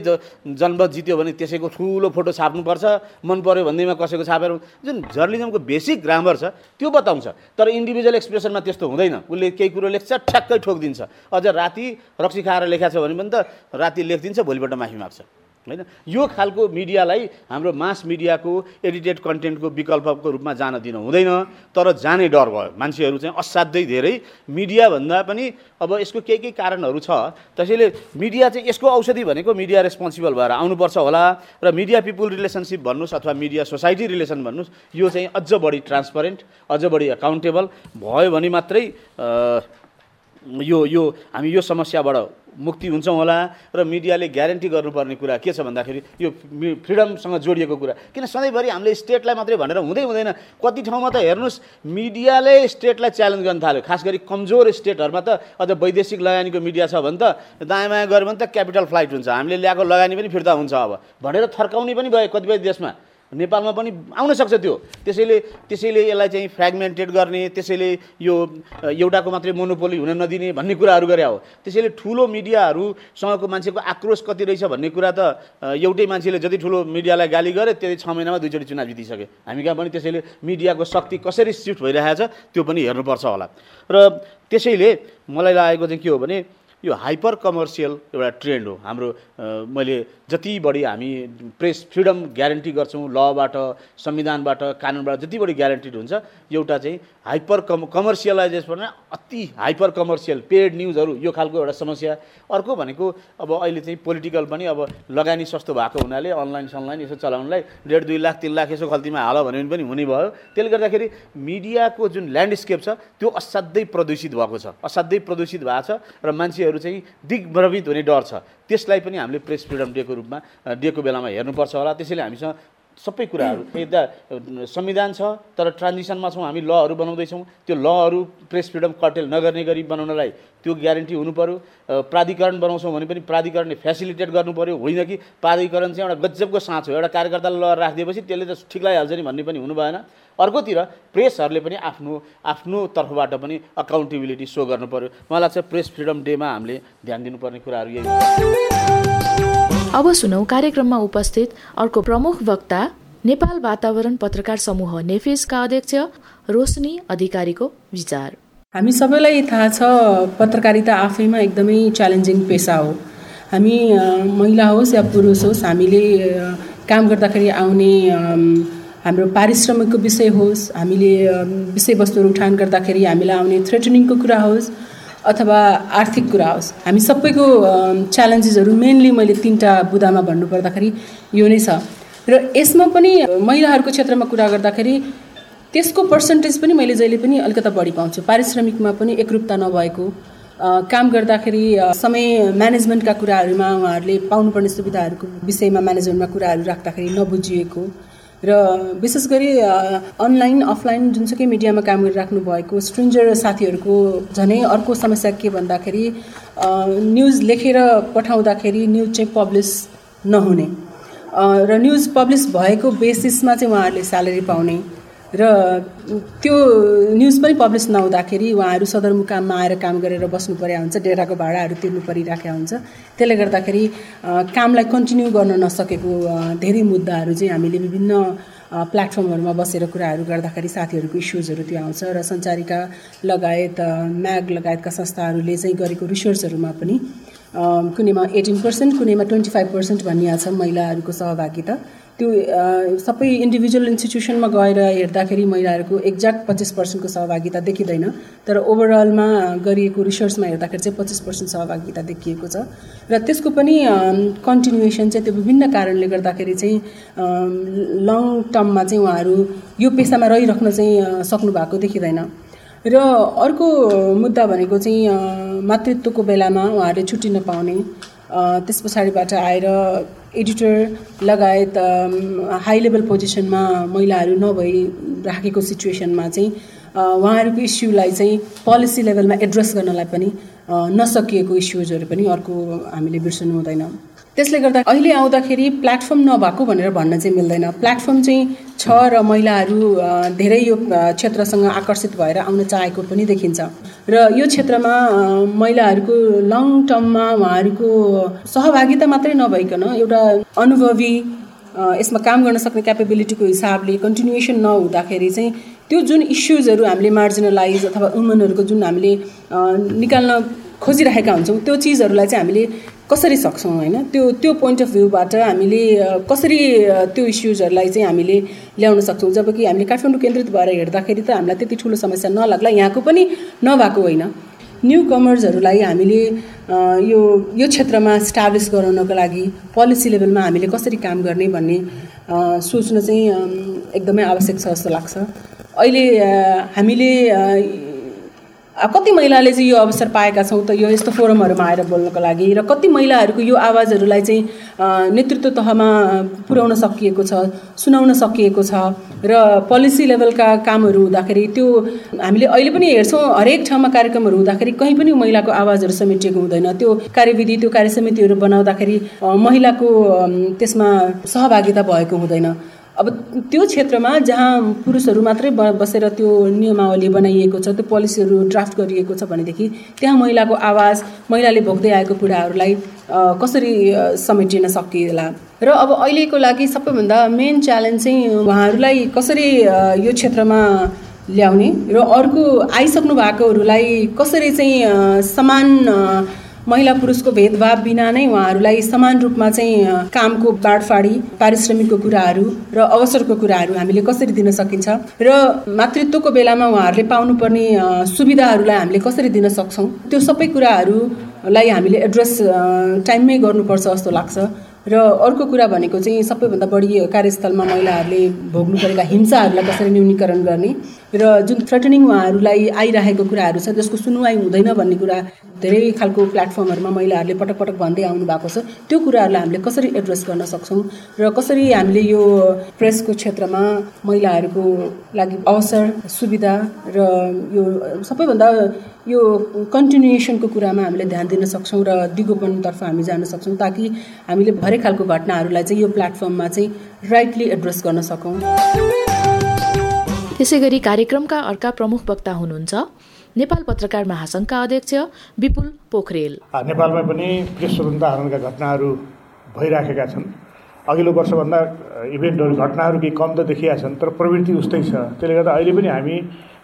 [SPEAKER 4] जनमत जित्यो भने त्यसैको ठुलो फोटो छाप्नुपर्छ। मन पऱ्यो भन्दैमा कसैको छापेर जुन जर्नलिजमको बेसिक ग्रामर छ त्यो बताउँछ। तर इन्डिभिजुअल एक्सप्रेसनमा त्यस्तो हुँदैन। उसले केही कुरो लेख्छ ठ्याक्कै ठोकिदिन्छ। अझ राति रक्सी खाएर लेखाएको छ भने पनि त राति लेखिदिन्छ भोलिपल्ट माफी माग्छ। होइन? यो खालको मिडियालाई हाम्रो मास मिडियाको एडिटेड कन्टेन्टको विकल्पको रूपमा जान दिनु हुँदैन तर जाने डर भयो। मान्छेहरू चाहिँ असाध्यै धेरै मिडियाभन्दा पनि अब यसको केही केही कारणहरू छ त्यसैले मिडिया चाहिँ यसको औषधि भनेको मिडिया रेस्पोन्सिबल भएर आउनुपर्छ होला र मिडिया पिपुल रिलेसनसिप भन्नुहोस् अथवा मिडिया सोसाइटी रिलेसन भन्नुहोस् यो चाहिँ अझ बढी ट्रान्सपरेन्ट अझ बढी एकाउन्टेबल भयो भने मात्रै यो यो हामी यो समस्याबाट मुक्ति हुन्छौँ होला र मिडियाले ग्यारेन्टी गर्नुपर्ने कुरा के छ भन्दाखेरि यो फ्रिडमसँग जोडिएको कुरा। किन सधैँभरि हामीले स्टेटलाई मात्रै भनेर हुँदै हुँदैन। कति ठाउँमा त हेर्नुहोस् मिडियाले स्टेटलाई च्यालेन्ज गर्न थाल्यो। खास गरी कमजोर स्टेटहरूमा त अझ वैदेशिक लगानीको मिडिया छ भने त दायाँ बायाँ गऱ्यो भने त क्यापिटल फ्लाइट हुन्छ। हामीले ल्याएको लगानी पनि फिर्ता हुन्छ अब। भनेर थर्काउने पनि भयो कतिपय देशमा। नेपालमा पनि आउन सक्छ त्यो। त्यसैले त्यसैले यसलाई चाहिँ फ्रेगमेन्टेड गर्ने त्यसैले यो एउटाको मात्रै मोनोपोली हुन नदिने भन्ने कुराहरू गरे हो। त्यसैले ठुलो मिडियाहरूसँगको मान्छेको आक्रोश कति रहेछ भन्ने कुरा त एउटै मान्छेले जति ठुलो मिडियालाई गाली गरे त्यति छ महिनामा दुईचोटि चुनाव जितिसके हामी कहाँ पनि त्यसैले मिडियाको शक्ति कसरी सिफ्ट भइरहेछ त्यो पनि हेर्नुपर्छ होला। र त्यसैले मलाई लागेको चाहिँ के हो भने यो हाइपर कमर्सियल एउटा ट्रेन्ड हो। हाम्रो मैले जति बढी हामी प्रेस फ्रिडम ग्यारेन्टी गर्छौँ लबाट संविधानबाट कानुनबाट जति बढी ग्यारेन्टिड हुन्छ एउटा चाहिँ हाइपर कम कमर्सियलाइजेसन अति हाइपर कमर्सियल पेड न्युजहरू यो खालको एउटा समस्या। अर्को भनेको अब अहिले चाहिँ पोलिटिकल पनि अब लगानी सस्तो भएको हुनाले अनलाइन सनलाइन यसो चलाउनलाई डेढ दुई लाख तिन लाख यसो खल्तीमा हाल भने पनि हुने भयो। त्यसले गर्दाखेरि मिडियाको जुन ल्यान्डस्केप छ त्यो असाध्यै प्रदूषित भएको छ असाध्यै प्रदूषित भएको छ र मान्छेहरू चाहिँ दिग्भ्रमित हुने डर छ। त्यसलाई पनि हामीले प्रेस फ्रिडम डेको रूपमा दिएको बेलामा हेर्नुपर्छ होला। त्यसैले हामीसँग सबै कुराहरू यता संविधान छ तर ट्रान्जिसनमा छौँ हामी लहरू बनाउँदैछौँ। त्यो लहरू प्रेस फ्रिडम कटेल नगर्ने गरी बनाउनलाई त्यो ग्यारेन्टी हुनु पऱ्यो प्राधिकरण बनाउँछौँ भने पनि प्राधिकरणले फेसिलिटेट गर्नु पऱ्यो होइन कि? प्राधिकरण चाहिँ एउटा गजबको साँच हो। एउटा कार्यकर्तालाई ल राखिदिएपछि त्यसले त ठिक लगाइहाल्छ नि भन्ने पनि हुनु भएन अर्कोतिर प्रेसहरूले पनि आफ्नो आफ्नो तर्फबाट पनि अकाउन्टेबिलिटी सो गर्नु पऱ्यो मलाई लाग्छ प्रेस फ्रिडम डेमा हामीले ध्यान दिनुपर्ने कुराहरू यही
[SPEAKER 1] अब सुनौ कार्यक्रममा उपस्थित अर्को प्रमुख वक्ता नेपाल वातावरण पत्रकार समूह नेफेसका अध्यक्ष रोशनी अधिकारीको विचार।
[SPEAKER 5] हामी सबैलाई थाहा छ पत्रकारिता आफैमा एकदमै च्यालेन्जिङ पेसा हो। हामी महिला होस् या पुरुष होस् हामीले काम गर्दाखेरि आउने हाम्रो पारिश्रमिकको विषय होस् हामीले विषयवस्तुहरू उठान गर्दाखेरि हामीलाई आउने थ्रेटनिङको कुरा होस् अथवा आर्थिक कुरा होस् हामी सबैको च्यालेन्जेसहरू मेनली मैले तिनवटा बुदामा भन्नुपर्दाखेरि यो नै छ। र यसमा पनि महिलाहरूको क्षेत्रमा कुरा गर्दाखेरि त्यसको पर्सेन्टेज पनि मैले जहिले पनि अलिकता बढी पाउँछु। पारिश्रमिकमा पनि एकरूपता नभएको काम गर्दाखेरि समय म्यानेजमेन्टका कुराहरूमा उहाँहरूले पाउनुपर्ने सुविधाहरूको विषयमा म्यानेजमेन्टमा कुराहरू राख्दाखेरि नबुझिएको। र विशेष गरी अनलाइन अफलाइन जुनसुकै मिडियामा काम गरिराख्नु भएको स्ट्रेन्जर साथीहरूको झनै अर्को समस्या के भन्दाखेरि न्युज लेखेर पठाउँदाखेरि न्युज चाहिँ पब्लिस नहुने। र न्युज पब्लिस भएको बेसिसमा चाहिँ उहाँहरूले स्यालेरी पाउने। र त्यो न्युज पनि पब्लिस नहुँदाखेरि उहाँहरू सदरमुकाममा आएर काम गरेर बस्नु पर्या हुन्छ डेराको भाडाहरू तिर्नु परिराखेको हुन्छ। त्यसले गर्दाखेरि कामलाई कन्टिन्यू गर्न नसकेको धेरै मुद्दाहरू चाहिँ हामीले विभिन्न प्लेटफर्महरूमा बसेर कुराहरू गर्दाखेरि साथीहरूको इस्युजहरू त्यो आउँछ र सञ्चारिका लगायत म्याग लगायतका संस्थाहरूले चाहिँ गरेको रिसर्चहरूमा पनि कुनैमा एटिन पर्सेन्ट कुनैमा ट्वेन्टी फाइभ पर्सेन्ट भनिएको छ महिलाहरूको सहभागिता। त्यो सबै इन्डिभिजुअल इन्स्टिट्युसनमा गएर हेर्दाखेरि महिलाहरूको एक्ज्याक्ट पच्चिस पर्सेन्टको सहभागिता देखिँदैन तर ओभरअलमा गरिएको रिसर्चमा हेर्दाखेरि चाहिँ पच्चिस पर्सेन्ट सहभागिता देखिएको छ। र त्यसको पनि कन्टिन्युएसन चाहिँ त्यो विभिन्न कारणले गर्दाखेरि चाहिँ लङ टर्ममा चाहिँ उहाँहरू यो पेसामा रहिराख्न चाहिँ सक्नु भएको देखिँदैन। र अर्को मुद्दा भनेको चाहिँ मातृत्वको बेलामा उहाँहरूले छुट्टी नपाउने त्यस पछाडिबाट आएर एडिटर लगायत हाई लेभल पोजिसनमा महिलाहरू नभइराखेको सिचुएसनमा चाहिँ उहाँहरूको इस्युलाई चाहिँ पोलिसी लेभलमा एड्रेस गर्नलाई पनि नसकिएको इस्युजहरू पनि अर्को हामीले बिर्सनु हुँदैन। त्यसले गर्दा अहिले आउँदाखेरि प्लेटफर्म नभएको भनेर भन्न चाहिँ मिल्दैन। प्लेटफर्म चाहिँ छ र महिलाहरू धेरै यो क्षेत्रसँग आकर्षित भएर आउन चाहेको पनि देखिन्छ। र यो क्षेत्रमा महिलाहरूको लङ टर्ममा उहाँहरूको सहभागिता मात्रै नभइकन एउटा अनुभवी यसमा काम गर्न सक्ने क्यापेबिलिटीको हिसाबले कन्टिन्युएसन नहुँदाखेरि चाहिँ त्यो जुन इस्युजहरू हामीले मार्जिनलाइज अथवा वुमनहरूको जुन हामीले निकाल्न खोजिरहेका हुन्छौँ त्यो चिजहरूलाई चाहिँ हामीले कसरी सक्छौँ होइन? त्यो त्यो पोइन्ट अफ भ्यूबाट हामीले कसरी त्यो इस्युजहरूलाई चाहिँ हामीले ल्याउन सक्छौँ? जब कि हामीले काठमाडौँ केन्द्रित भएर हेर्दाखेरि त हामीलाई त्यति ठुलो समस्या नलाग्ला। यहाँको पनि नभएको होइन। न्यु कमर्सहरूलाई हामीले यो यो क्षेत्रमा स्टाब्लिस गराउनको लागि पोलिसी लेभलमा हामीले कसरी काम गर्ने भन्ने सोच्न चाहिँ एकदमै आवश्यक छ जस्तो लाग्छ। अहिले हामीले कति महिलाले चाहिँ यो अवसर पाएका छौँ त यो यस्तो फोरमहरूमा आएर बोल्नको लागि? र कति महिलाहरूको यो आवाजहरूलाई चाहिँ नेतृत्व तहमा पुर्याउन सकिएको छ सुनाउन सकिएको छ? र पोलिसी लेभलका कामहरू हुँदाखेरि त्यो हामीले अहिले पनि हेर्छौँ हरेक ठाउँमा कार्यक्रमहरू हुँदाखेरि कहीँ पनि महिलाको आवाजहरू समेटिएको हुँदैन। त्यो कार्यविधि त्यो कार्यसमितिहरू बनाउँदाखेरि महिलाको त्यसमा सहभागिता भएको हुँदैन। अब त्यो क्षेत्रमा जहाँ पुरुषहरू मात्रै बसेर त्यो नियमावली बनाइएको छ त्यो पोलिसीहरू ड्राफ्ट गरिएको छ भनेदेखि त्यहाँ महिलाको आवाज महिलाले भोग्दै आएको कुराहरूलाई कसरी समेटिन सकिएला? र अब अहिलेको लागि सबैभन्दा मेन च्यालेन्ज चाहिँ उहाँहरूलाई कसरी यो क्षेत्रमा ल्याउने र अर्को आइसक्नु भएकोहरूलाई कसरी चाहिँ समान महिला पुरुषको भेदभाव बिना नै उहाँहरूलाई समान रूपमा चाहिँ कामको बाँडफाडी पारिश्रमिकको कुराहरू र अवसरको कुराहरू हामीले कसरी दिन सकिन्छ र मातृत्वको बेलामा उहाँहरूले पाउनुपर्ने सुविधाहरूलाई हामीले कसरी दिन सक्छौँ? त्यो सबै कुराहरूलाई हामीले एड्रेस टाइममै गर्नुपर्छ जस्तो लाग्छ। र अर्को कुरा भनेको चाहिँ सबैभन्दा बढी कार्यस्थलमा महिलाहरूले भोग्नु परेका हिंसाहरूलाई कसरी न्यूनीकरण गर्ने र जुन थ्रेटनिङ उहाँहरूलाई आइरहेको कुराहरू छ त्यसको सुनवाई हुँदैन भन्ने कुरा धेरै खालको प्लेटफर्महरूमा महिलाहरूले पटक पटक भन्दै आउनु भएको छ। त्यो कुराहरूलाई हामीले कसरी एड्रेस गर्न सक्छौँ र कसरी हामीले यो प्रेसको क्षेत्रमा महिलाहरूको लागि अवसर सुविधा र यो सबैभन्दा यो कन्टिन्युएसनको कुरामा हामीले ध्यान दिन सक्छौँ र दिगोपनतर्फ हामी जान सक्छौँ ताकि हामीले हरेक खालको घटनाहरूलाई चाहिँ यो प्लेटफर्ममा चाहिँ राइटली एड्रेस गर्न सकौँ।
[SPEAKER 1] त्यसै गरी कार्यक्रमका अर्का प्रमुख वक्ता हुनुहुन्छ नेपाल पत्रकार महासङ्घका अध्यक्ष विपुल पोखरेल।
[SPEAKER 6] नेपालमा पनि प्रेस स्वतन्त्रता हरणका घटनाहरू भइराखेका छन्। अघिल्लो वर्षभन्दा इभेन्टहरू घटनाहरू केही कम त देखिया छन् तर प्रवृत्ति उस्तै छ। त्यसले गर्दा अहिले पनि हामी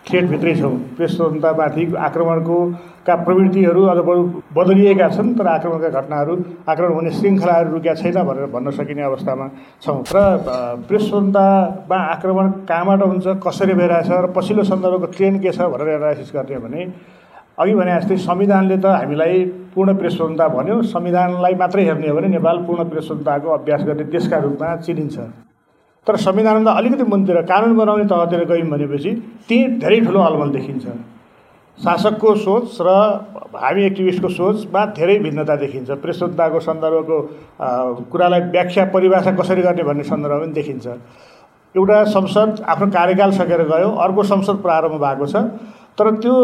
[SPEAKER 6] थ्रेटभित्रै छौँ। प्रेस स्वतन्त्रतामाथि आक्रमणको का प्रवृत्तिहरू अझ बरु बदलिएका छन् तर आक्रमणका घटनाहरू आक्रमण हुने श्रृङ्खलाहरू रुकेका छैन भनेर भन्न सकिने अवस्थामा छौँ। र स्वतन्त्रतामा आक्रमण कहाँबाट हुन्छ कसरी भइरहेछ र पछिल्लो सन्दर्भको ट्रेन्ड के छ भनेर एनालाइसिस गर्ने भने अघि भने जस्तै संविधानले त हामीलाई पूर्ण प्रेस स्वतन्त्रता भन्यो। संविधानलाई मात्रै हेर्ने हो भने नेपाल पूर्ण प्रेस स्वतन्त्रताको अभ्यास गर्ने देशका रूपमा चिनिन्छ। तर संविधानमा अलिकति मुनतिर कानुन बनाउने तहतिर गयौँ भनेपछि त्यहीँ धेरै ठुलो अलमल देखिन्छ। शासकको सोच र हामी एक्टिभिस्टको सोचमा धेरै भिन्नता देखिन्छ। प्रेस स्वतन्त्रताको सन्दर्भको कुरालाई व्याख्या परिभाषा कसरी गर्ने भन्ने सन्दर्भ पनि देखिन्छ। एउटा संसद आफ्नो कार्यकाल सकेर गयो अर्को संसद प्रारम्भ भएको छ। तर त्यो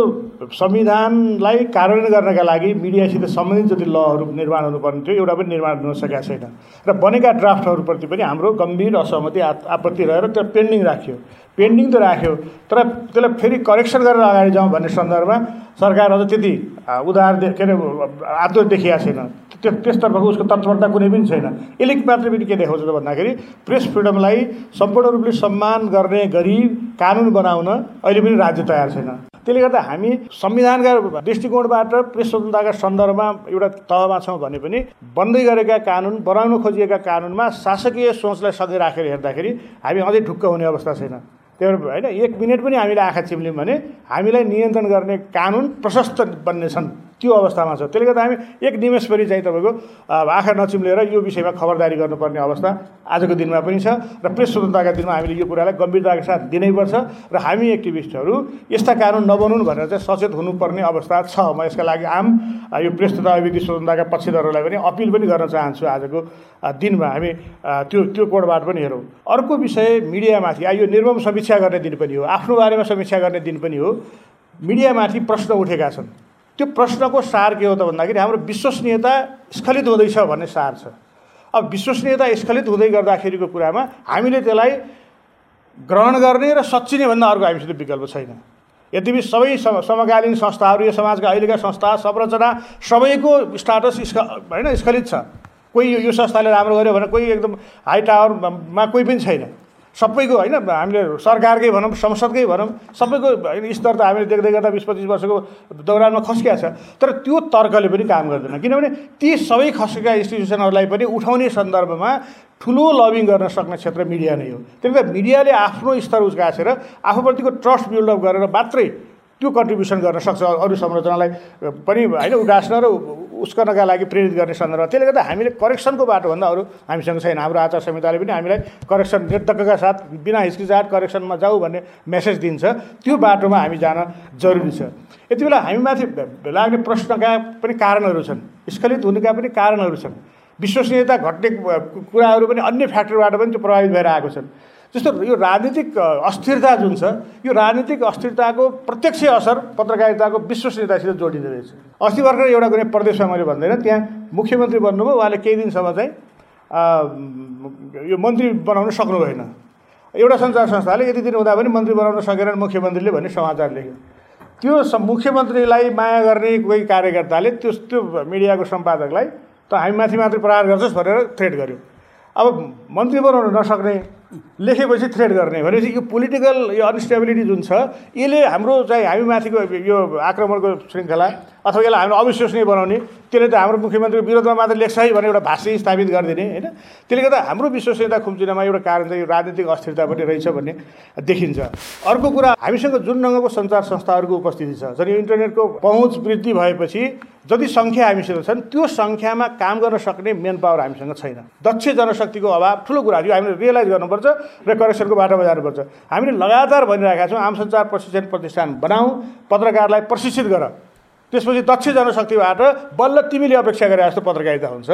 [SPEAKER 6] संविधानलाई कार्यान्वयन गर्नका लागि मिडियासित सम्बन्धित जति लहरू निर्माण हुनुपर्ने थियो एउटा पनि निर्माण हुन सकेका छैन। र बनेका ड्राफ्टहरूप्रति पनि हाम्रो गम्भीर असहमति आपत्ति रहेर त्यो पेन्डिङ राख्यो। पेन्डिङ त राख्यो तर त्यसलाई फेरि करेक्सन गरेर अगाडि जाउँ भन्ने सन्दर्भमा सरकार अझ त्यति उदार के अरे आदो देखिएको छैन। त्यो त्यसतर्फको उसको तत्परता कुनै पनि छैन। यसले मात्रै पनि के देखाउँछ त भन्दाखेरि प्रेस फ्रिडमलाई सम्पूर्ण रूपले सम्मान गर्ने गरी कानुन बनाउन अहिले पनि राज्य तयार छैन। त्यसले गर्दा हामी संविधानका दृष्टिकोणबाट प्रेस स्वतन्त्रताका सन्दर्भमा एउटा तहमा छौँ भने पनि बन्दै गरेका कानुन बनाउन खोजिएका कानुनमा शासकीय सोचलाई सँगै राखेर हेर्दाखेरि हामी अझै ढुक्क हुने अवस्था छैन। त्यही भएर होइन एक मिनट पनि हामीले आँखा चिम्ल्यौँ भने हामीलाई नियन्त्रण गर्ने कानुन प्रशस्त बन्ने छन्। त्यो अवस्थामा छ। त्यसले गर्दा हामी एक निमेष पनि चाहिँ तपाईँको आँखा नचिम्लेर यो विषयमा खबरदारी गर्नुपर्ने अवस्था आजको दिनमा पनि छ र प्रेस स्वतन्त्रताका दिनमा हामीले यो कुरालाई गम्भीरताका साथ दिनैपर्छ र हामी एक्टिभिस्टहरू यस्ता कानुन नबनाउनु भनेर चाहिँ सचेत हुनुपर्ने अवस्था छ। म यसका लागि आम यो प्रेस तथा अभिव्यक्ति स्वतन्त्रताका पक्षधरहरूलाई पनि अपिल पनि गर्न चाहन्छु आजको दिनमा हामी त्यो त्यो कोडबाट पनि हेरौँ। अर्को विषय मिडियामाथि यो निर्मम समीक्षा गर्ने दिन पनि हो आफ्नो बारेमा समीक्षा गर्ने दिन पनि हो मिडियामाथि प्रश्न उठेका छन्। त्यो प्रश्नको सार के हो त भन्दाखेरि हाम्रो विश्वसनीयता स्खलित हुँदैछ भन्ने सार छ। अब विश्वसनीयता स्खलित हुँदै गर्दाखेरिको कुरामा हामीले त्यसलाई ग्रहण गर्ने र सच्चिने भन्दा अर्को हामीसित विकल्प छैन। यद्यपि सबै समकालीन संस्थाहरू यो समाजका अहिलेका संस्था संरचना सबैको स्टाटस स्ख होइन स्खलित छ। कोही यो संस्थाले राम्रो गर्यो भने कोही एकदम हाई टावरमा कोही पनि छैन। सबैको होइन हामीले सरकारकै भनौँ संसदकै भनौँ सबैको होइन स्तर त हामीले देख्दै गर्दा बिस पच्चिस वर्षको दौरानमा खस्किया छ तर त्यो तर्कले पनि काम गर्दैन। किनभने ती सबै खस्केका इन्स्टिट्युसनहरूलाई पनि उठाउने सन्दर्भमा ठुलो लबिङ गर्न सक्ने क्षेत्र मिडिया नै हो। त्यसले गर्दा मिडियाले आफ्नो स्तर उस्कासेर आफूप्रतिको ट्रस्ट बिल्डअप गरेर मात्रै त्यो कन्ट्रिब्युसन गर्न सक्छ अरू संरचनालाई पनि होइन उडास्न र उस्कनका लागि प्रेरित गर्ने सन्दर्भ त्यसले गर्दा हामीले करेक्सनको बाटोभन्दा अरू हामीसँग छैन। हाम्रो आचार संहिताले पनि हामीलाई करेक्सन निर्धक्कका साथ बिना हिचकिचाट करेक्सनमा जाऊ भन्ने मेसेज दिन्छ। त्यो बाटोमा हामी जान जरुरी छ। यति बेला हामीमाथि लाग्ने प्रश्नका पनि कारणहरू छन्। स्खलित हुनुका पनि कारणहरू छन्। विश्वसनीयता घट्ने कुराहरू पनि अन्य फ्याक्टरबाट पनि त्यो प्रभावित भएर आएको छन्। जस्तो यो राजनीतिक अस्थिरता जुन छ यो राजनीतिक अस्थिरताको प्रत्यक्ष असर पत्रकारिताको विश्वसनीयतासित जोडिँदो रहेछ। अस्ति भर्खर एउटा कुनै प्रदेशमा मैले भन्दैन त्यहाँ मुख्यमन्त्री बन्नुभयो उहाँले केही दिनसम्म चाहिँ यो मन्त्री बनाउन सक्नु भएन। एउटा सञ्चार संस्थाले यति दिन हुँदा पनि मन्त्री बनाउन सकेन मुख्यमन्त्रीले भन्ने समाचार लेख्यो। त्यो मुख्यमन्त्रीलाई माया गर्ने कोही कार्यकर्ताले त्यो त्यो मिडियाको सम्पादकलाई त हामी माथि माथि प्रहार गर्छस् भनेर थ्रेट गर्यो। अब मन्त्री बनाउन नसक्ने लेखेपछि थ्रेड गर्ने भनेपछि यो पोलिटिकल यो अनस्टेबिलिटी जुन छ यसले हाम्रो चाहिँ हामी माथिको यो आक्रमणको श्रृङ्खला अथवा यसलाई हाम्रो अविश्वसनीय बनाउने त्यसले त हाम्रो मुख्यमन्त्रीको विरोधमा मात्र लेख्छ है भनेर एउटा भाष्य स्थापित गरिदिने होइन? त्यसले गर्दा हाम्रो विश्वसनीयता खुम्चिनमा एउटा कारण चाहिँ यो राजनीतिक अस्थिरता पनि रहेछ भन्ने देखिन्छ। अर्को कुरा हामीसँग जुन ढङ्गको सञ्चार संस्थाहरूको उपस्थिति छ जब यो इन्टरनेटको पहुँच वृद्धि भएपछि जति सङ्ख्या हामीसित छन् त्यो सङ्ख्यामा काम गर्न सक्ने मेन पावर हामीसँग छैन। दक्ष जनशक्तिको अभाव ठुलो कुरा यो हामीले रियलाइज गर्नुपर्छ। र करेक्सनको बाटोमा जानुपर्छ हामीले लगातार भनिरहेका छौँ आम सञ्चार प्रशिक्षण प्रतिष्ठान बनाऊ पत्रकारलाई प्रशिक्षित गर। त्यसपछि दक्ष जनशक्तिबाट बल्ल तिमीले अपेक्षा गरे जस्तो पत्रकारिता हुन्छ।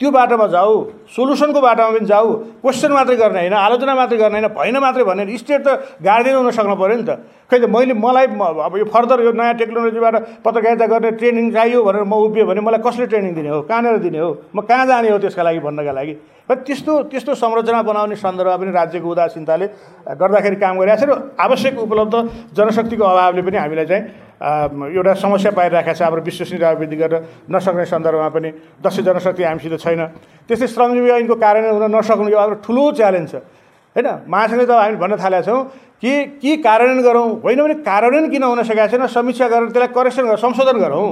[SPEAKER 6] त्यो बाटोमा जाऊ सोल्युसनको बाटोमा पनि जाऊ क्वेसन मात्रै गर्ने होइन आलोचना मात्रै गर्ने होइन भएन मात्रै भनेर स्टेट त गार्जियन हुन सक्नु पऱ्यो नि त। खै त मैले मलाई अब यो फर्दर यो नयाँ टेक्नोलोजीबाट पत्रकारिता गर्ने ट्रेनिङ चाहियो भनेर म उभियो भने मलाई कसले ट्रेनिङ दिने हो कहाँनिर दिने हो म कहाँ जाने हो त्यसका लागि भन्नका लागि। त्यस्तो त्यस्तो संरचना बनाउने सन्दर्भमा पनि राज्यको उदासीनताले गर्दाखेरि काम गरिरहेको छ र आवश्यक उपलब्ध जनशक्तिको अभावले पनि हामीलाई चाहिँ एउटा समस्या पाइरहेको छ हाम्रो विश्वसनीयता वृद्धि गर्न नसक्ने सन्दर्भमा पनि दक्ष जनशक्ति हामीसित छैन। त्यस्तै श्रमजीवी ऐनको कार्यान्वयन हुन नसक्नु यो हाम्रो ठुलो च्यालेन्ज छ। होइन? महासङ्घले त हामी भन्न थालेका छौँ कि के कार्यान्वयन गरौँ होइन भने कार्यान्वयन किन हुन सकेको छैन समीक्षा गरेर त्यसलाई करेक्सन गर संशोधन गरौँ।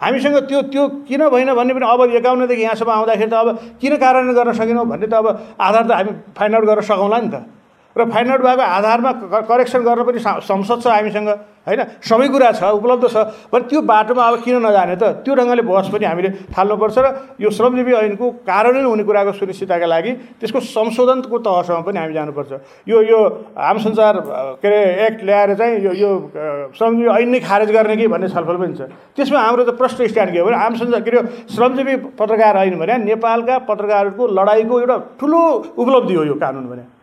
[SPEAKER 6] हामीसँग त्यो त्यो किन भएन भन्ने पनि अब एकाउन्नदेखि यहाँसम्म आउँदाखेरि त अब किन कार्यान्वयन गर्न सकेनौँ भन्ने त अब आधार त हामी फाइन्ड आउट गर्न सकौँला नि त। र फाइन्ड आउट भएको आधारमा करेक्सन गर्न पनि संसद छ हामीसँग होइन? सबै कुरा छ उपलब्ध छ भने त्यो बाटोमा अब किन नजाने त? त्यो ढङ्गले बहस पनि हामीले थाल्नुपर्छ र यो श्रमजीवी ऐनको कार्यान्वयन हुने कुराको सुनिश्चितताका लागि त्यसको संशोधनको तहसम्म पनि हामी जानुपर्छ। यो यो आम संसार के अरे एक्ट ल्याएर चाहिँ यो यो श्रमजीवी ऐन नै खारेज गर्ने कि भन्ने छलफल पनि छ। त्यसमा हाम्रो त प्रश्न स्ट्यान्ड के हो भने आम संसार के अरे श्रमजीवी पत्रकार ऐन भने नेपालका पत्रकारहरूको लडाइँको एउटा ठुलो उपलब्धि हो यो कानुन भने।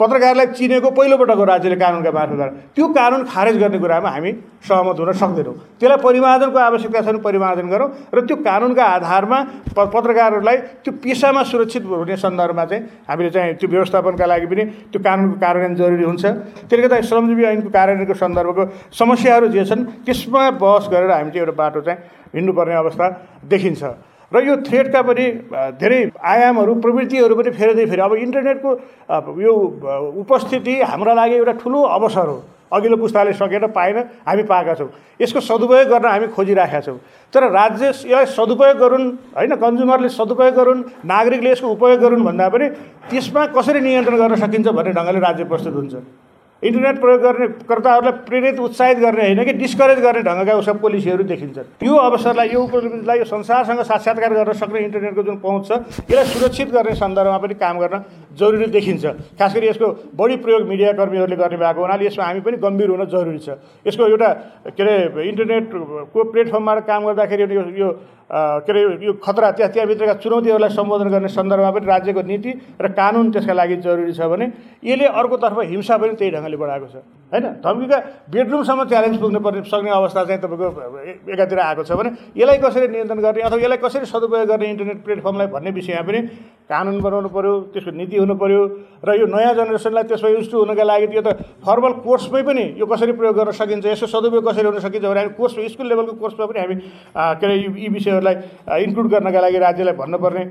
[SPEAKER 6] पत्रकारलाई चिनेको पहिलोपटक हो राज्यले कानुनका मार्फतबाट त्यो कानुन खारेज गर्ने कुरामा हामी सहमत हुन सक्दैनौँ। त्यसलाई परिमार्जनको आवश्यकता छ भने परिमार्जन गरौँ र त्यो कानुनका आधारमा प पत्रकारहरूलाई त्यो पेसामा सुरक्षित हुने सन्दर्भमा चाहिँ हामीले चाहिँ त्यो व्यवस्थापनका लागि पनि त्यो कानुनको कार्यान्वयन जरुरी हुन्छ। त्यसले गर्दा श्रमजीवी ऐनको कार्यान्वयनको सन्दर्भको समस्याहरू जे छन् त्यसमा बहस गरेर हामी चाहिँ एउटा बाटो चाहिँ हिँड्नुपर्ने अवस्था देखिन्छ। र यो थ्रेडका पनि धेरै आयामहरू प्रवृत्तिहरू पनि फेर्दै फेरि। अब इन्टरनेटको यो उपस्थिति हाम्रा लागि एउटा ठुलो अवसर हो। अघिल्लो पुस्ताले सकेर पाएन हामी पाएका छौँ। यसको सदुपयोग गर्न हामी खोजिराखेका छौँ। तर राज्य यसलाई सदुपयोग गरून् होइन कन्ज्युमरले सदुपयोग गरून् नागरिकले यसको उपयोग गरून् भन्दा पनि त्यसमा कसरी नियन्त्रण गर्न सकिन्छ भन्ने ढङ्गले राज्य प्रस्तुत हुन्छ। इन्टरनेट प्रयोग गर्ने कर्ताहरूलाई प्रेरित उत्साहित गर्ने होइन कि डिस्करेज गर्ने ढङ्गका उसका पोलिसीहरू देखिन्छन्। यो अवसरलाई यो उपलब्धिलाई यो संसारसँग साक्षात्कार गर्न सक्ने इन्टरनेटको जुन पहुँच छ यसलाई सुरक्षित गर्ने सन्दर्भमा पनि काम गर्न जरुरी देखिन्छ। खास गरी यसको बढी प्रयोग मिडियाकर्मीहरूले गर्ने भएको हुनाले यसमा हामी पनि गम्भीर हुन जरुरी छ। यसको एउटा के अरे इन्टरनेटको प्लेटफर्मबाट काम गर्दाखेरि यो के अरे यो खतरा त्यहाँ त्यहाँभित्रका चुनौतीहरूलाई सम्बोधन गर्ने सन्दर्भमा पनि राज्यको नीति र कानुन त्यसका लागि जरुरी छ भने यसले अर्कोतर्फ हिंसा पनि त्यही ढङ्गले बढाएको छ। होइन? धम्कीका बेडरुमसम्म च्यालेन्ज पुग्नु पर्ने सक्ने अवस्था चाहिँ तपाईँको एकातिर आएको छ भने यसलाई कसरी नियन्त्रण गर्ने अथवा यसलाई कसरी सदुपयोग गर्ने इन्टरनेट प्लेटफर्मलाई भन्ने विषयमा पनि कानुन बनाउनु पऱ्यो त्यसको नीति हुनु पऱ्यो र यो नयाँ जेनेरेसनलाई त्यसमा युज टु हुनुको लागि त्यो त फर्मल कोर्समै पनि यो कसरी प्रयोग गर्न सकिन्छ यसको सदुपयोग कसरी हुन सकिन्छ भने हामी कोर्स स्कुल लेभलको कोर्समा पनि हामी के अरे यी विषयहरूलाई इन्क्लुड गर्नका लागि राज्यलाई भन्नुपर्ने